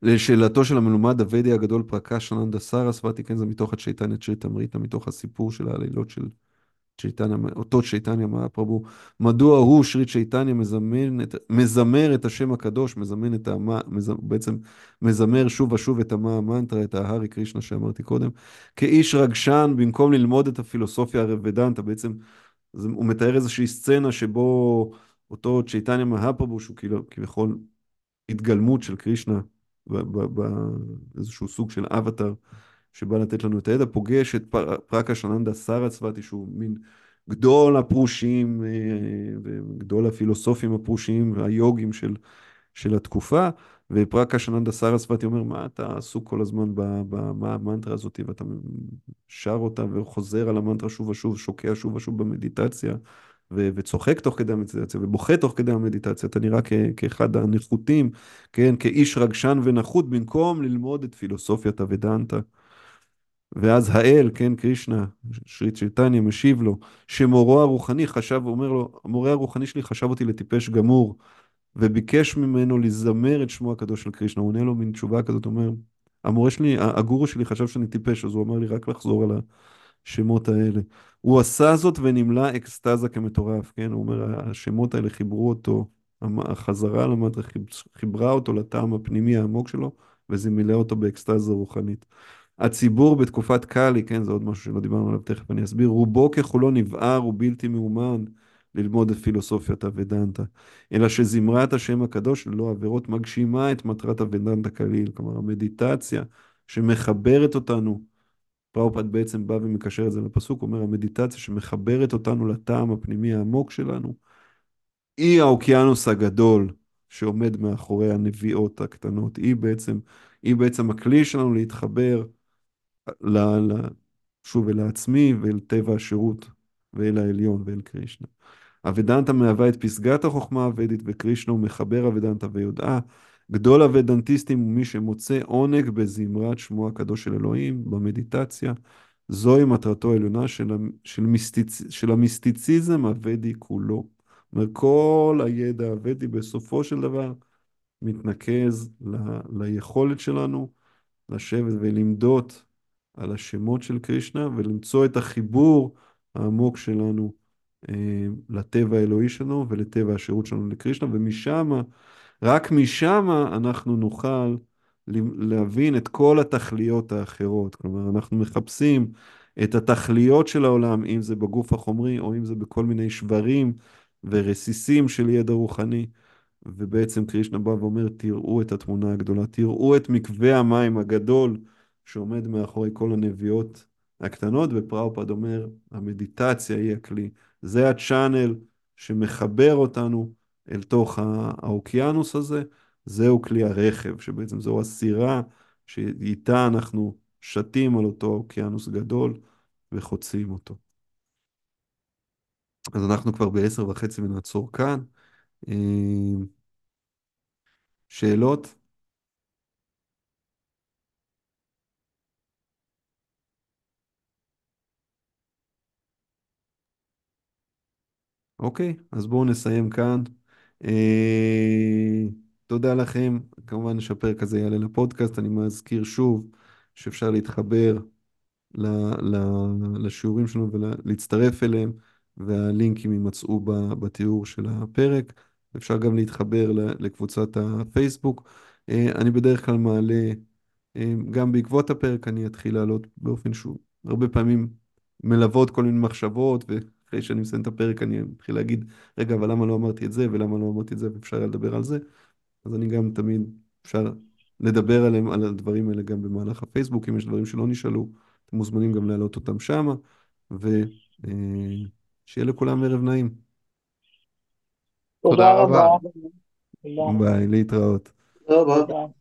לשאלתו של המלומד הוודי הגדול פרקש אננדה סרסוותי, כן, זה מתוך הצ'ייטניה צ'ריטה מתוך הסיפור של העלילות של צ'ייטניה, אותו צ'ייטניה מהפרבו, מדוע הוא, שרי צ'ייטניה, מזמר את השם הקדוש, מזמן את המה, מז, בעצם מזמר שוב ושוב את המה המנטרה, את ההארי קרישנה שאמרתי קודם, כאיש רגשן, במקום ללמוד את הפילוסופיה הרבדנטה, בעצם הוא מתאר איזושהי סצנה שבו אותו צ'ייטניה מהפרבו, שהוא כאילו, כביכול התגלמות של קרישנה, באיזשהו סוג של אבטאר. שבא לתת לנו את הידע, פוגש את פרקה שננדה סרצבתי, שהוא מין גדול הפרושים אה, וגדול הפילוסופים הפרושיים והיוגים של, של התקופה, ופרקה שננדה סרצבתי אומר, מה אתה עסוק כל הזמן במנטרה הזאת, ואתה שר אותה וחוזר על המנטרה שוב ושוב, שוקע שוב ושוב במדיטציה. ו- וצוחק תוך כדי המדיטציה ובוכה תוך כדי המדיטציה, אתה נראה כ- כאחד הנחותים, כן, כאיש רגשן ונחות, במקום ללמוד את פילוסופיית הוודנטה. ואז האל, כן, קרישנה, שרי צ'יטניה משיב לו, שמורו הרוחני חשב, אומר לו, המורה הרוחני שלי חשב אותי לטיפש גמור, וביקש ממנו לזמר את שמו הקדוש של קרישנה. הוא עונה לו מין תשובה כזאת, אומר, המורה שלי, הגורו שלי חשב שאני טיפש, אז הוא אמר לי רק לחזור על השמות האלה. הוא עשה זאת ונמלא אקסטזה כמטורף, כן? הוא אומר, השמות האלה חיברו אותו, החזרה למטרה חיברה אותו לטעם הפנימי העמוק שלו, וזה מילא אותו באקסטזה רוחנית. הציבור בתקופת קאלי, כן, זה עוד משהו שלא דיברנו עליו, תכף אני אסביר, רובו ככולו נבער ובלתי מאומן ללמוד את פילוסופיית הוודנטה, אלא שזמרת השם הקדוש ללא עבירות מגשימה את מטרת הוודנטה כליל, כלומר המדיטציה שמחברת אותנו, פראופד בעצם בא ומקשר את זה לפסוק, אומר המדיטציה שמחברת אותנו לטעם הפנימי העמוק שלנו, היא האוקיינוס הגדול שעומד מאחורי הנביאות הקטנות, היא בעצם, היא בעצם הכלי שלנו להתחבר ל, ל, שוב אל העצמי ואל טבע השירות ואל העליון ואל קרישנה. הוודנטה מהווה את פסגת החוכמה הוודית וקרישנה הוא מחבר הוודנטה ויודעה גדול הוודנטיסטים הוא מי שמוצא עונג בזמרת שמו הקדוש של אלוהים, במדיטציה. זוהי מטרתו העליונה של, של, מיסטיצ, של המיסטיציזם הוודי כולו. כל הידע הוודי בסופו של דבר מתנקז ל, ליכולת שלנו לשבת ולמדות על השמות של קרישנה ולמצוא את החיבור העמוק שלנו אה, לטבע האלוהי שלנו ולטבע השירות שלנו לקרישנה, ומשם, רק משם אנחנו נוכל להבין את כל התכליות האחרות. כלומר, אנחנו מחפשים את התכליות של העולם, אם זה בגוף החומרי או אם זה בכל מיני שברים ורסיסים של ידע רוחני. ובעצם קרישנה בא ואומר, תראו את התמונה הגדולה, תראו את מקווה המים הגדול שעומד מאחורי כל הנביאות הקטנות, ופראופד אומר, המדיטציה היא הכלי. זה הצ'אנל שמחבר אותנו אל תוך האוקיינוס הזה, זהו כלי הרכב, שבעצם זו הסירה שאיתה אנחנו שתים על אותו אוקיינוס גדול וחוצים אותו. אז אנחנו כבר בעשר וחצי ונעצור כאן. אה, שאלות? אוקיי, אז בואו נסיים כאן. אה, תודה לכם. כמובן שהפרק הזה יעלה לפודקאסט. אני מזכיר שוב שאפשר להתחבר לשיעורים שלנו ולהצטרף אליהם, והלינקים יימצאו בתיאור של הפרק. אפשר גם להתחבר לקבוצת הפייסבוק. אה, אני בדרך כלל מעלה, אה, גם בעקבות הפרק אני אתחיל לעלות באופן שהוא הרבה פעמים מלוות כל מיני מחשבות, ואחרי שאני מסיים את הפרק אני אתחיל להגיד, רגע, אבל למה לא אמרתי את זה, ולמה לא אמרתי את זה, ואפשר לדבר על זה. אז אני גם תמיד, אפשר לדבר עליהם, על הדברים האלה גם במהלך הפייסבוק, אם יש דברים שלא נשאלו, אתם מוזמנים גם להעלות אותם שמה, ושיהיה אה, לכולם ערב נעים. תודה רבה. ביי, להתראות. תודה רבה.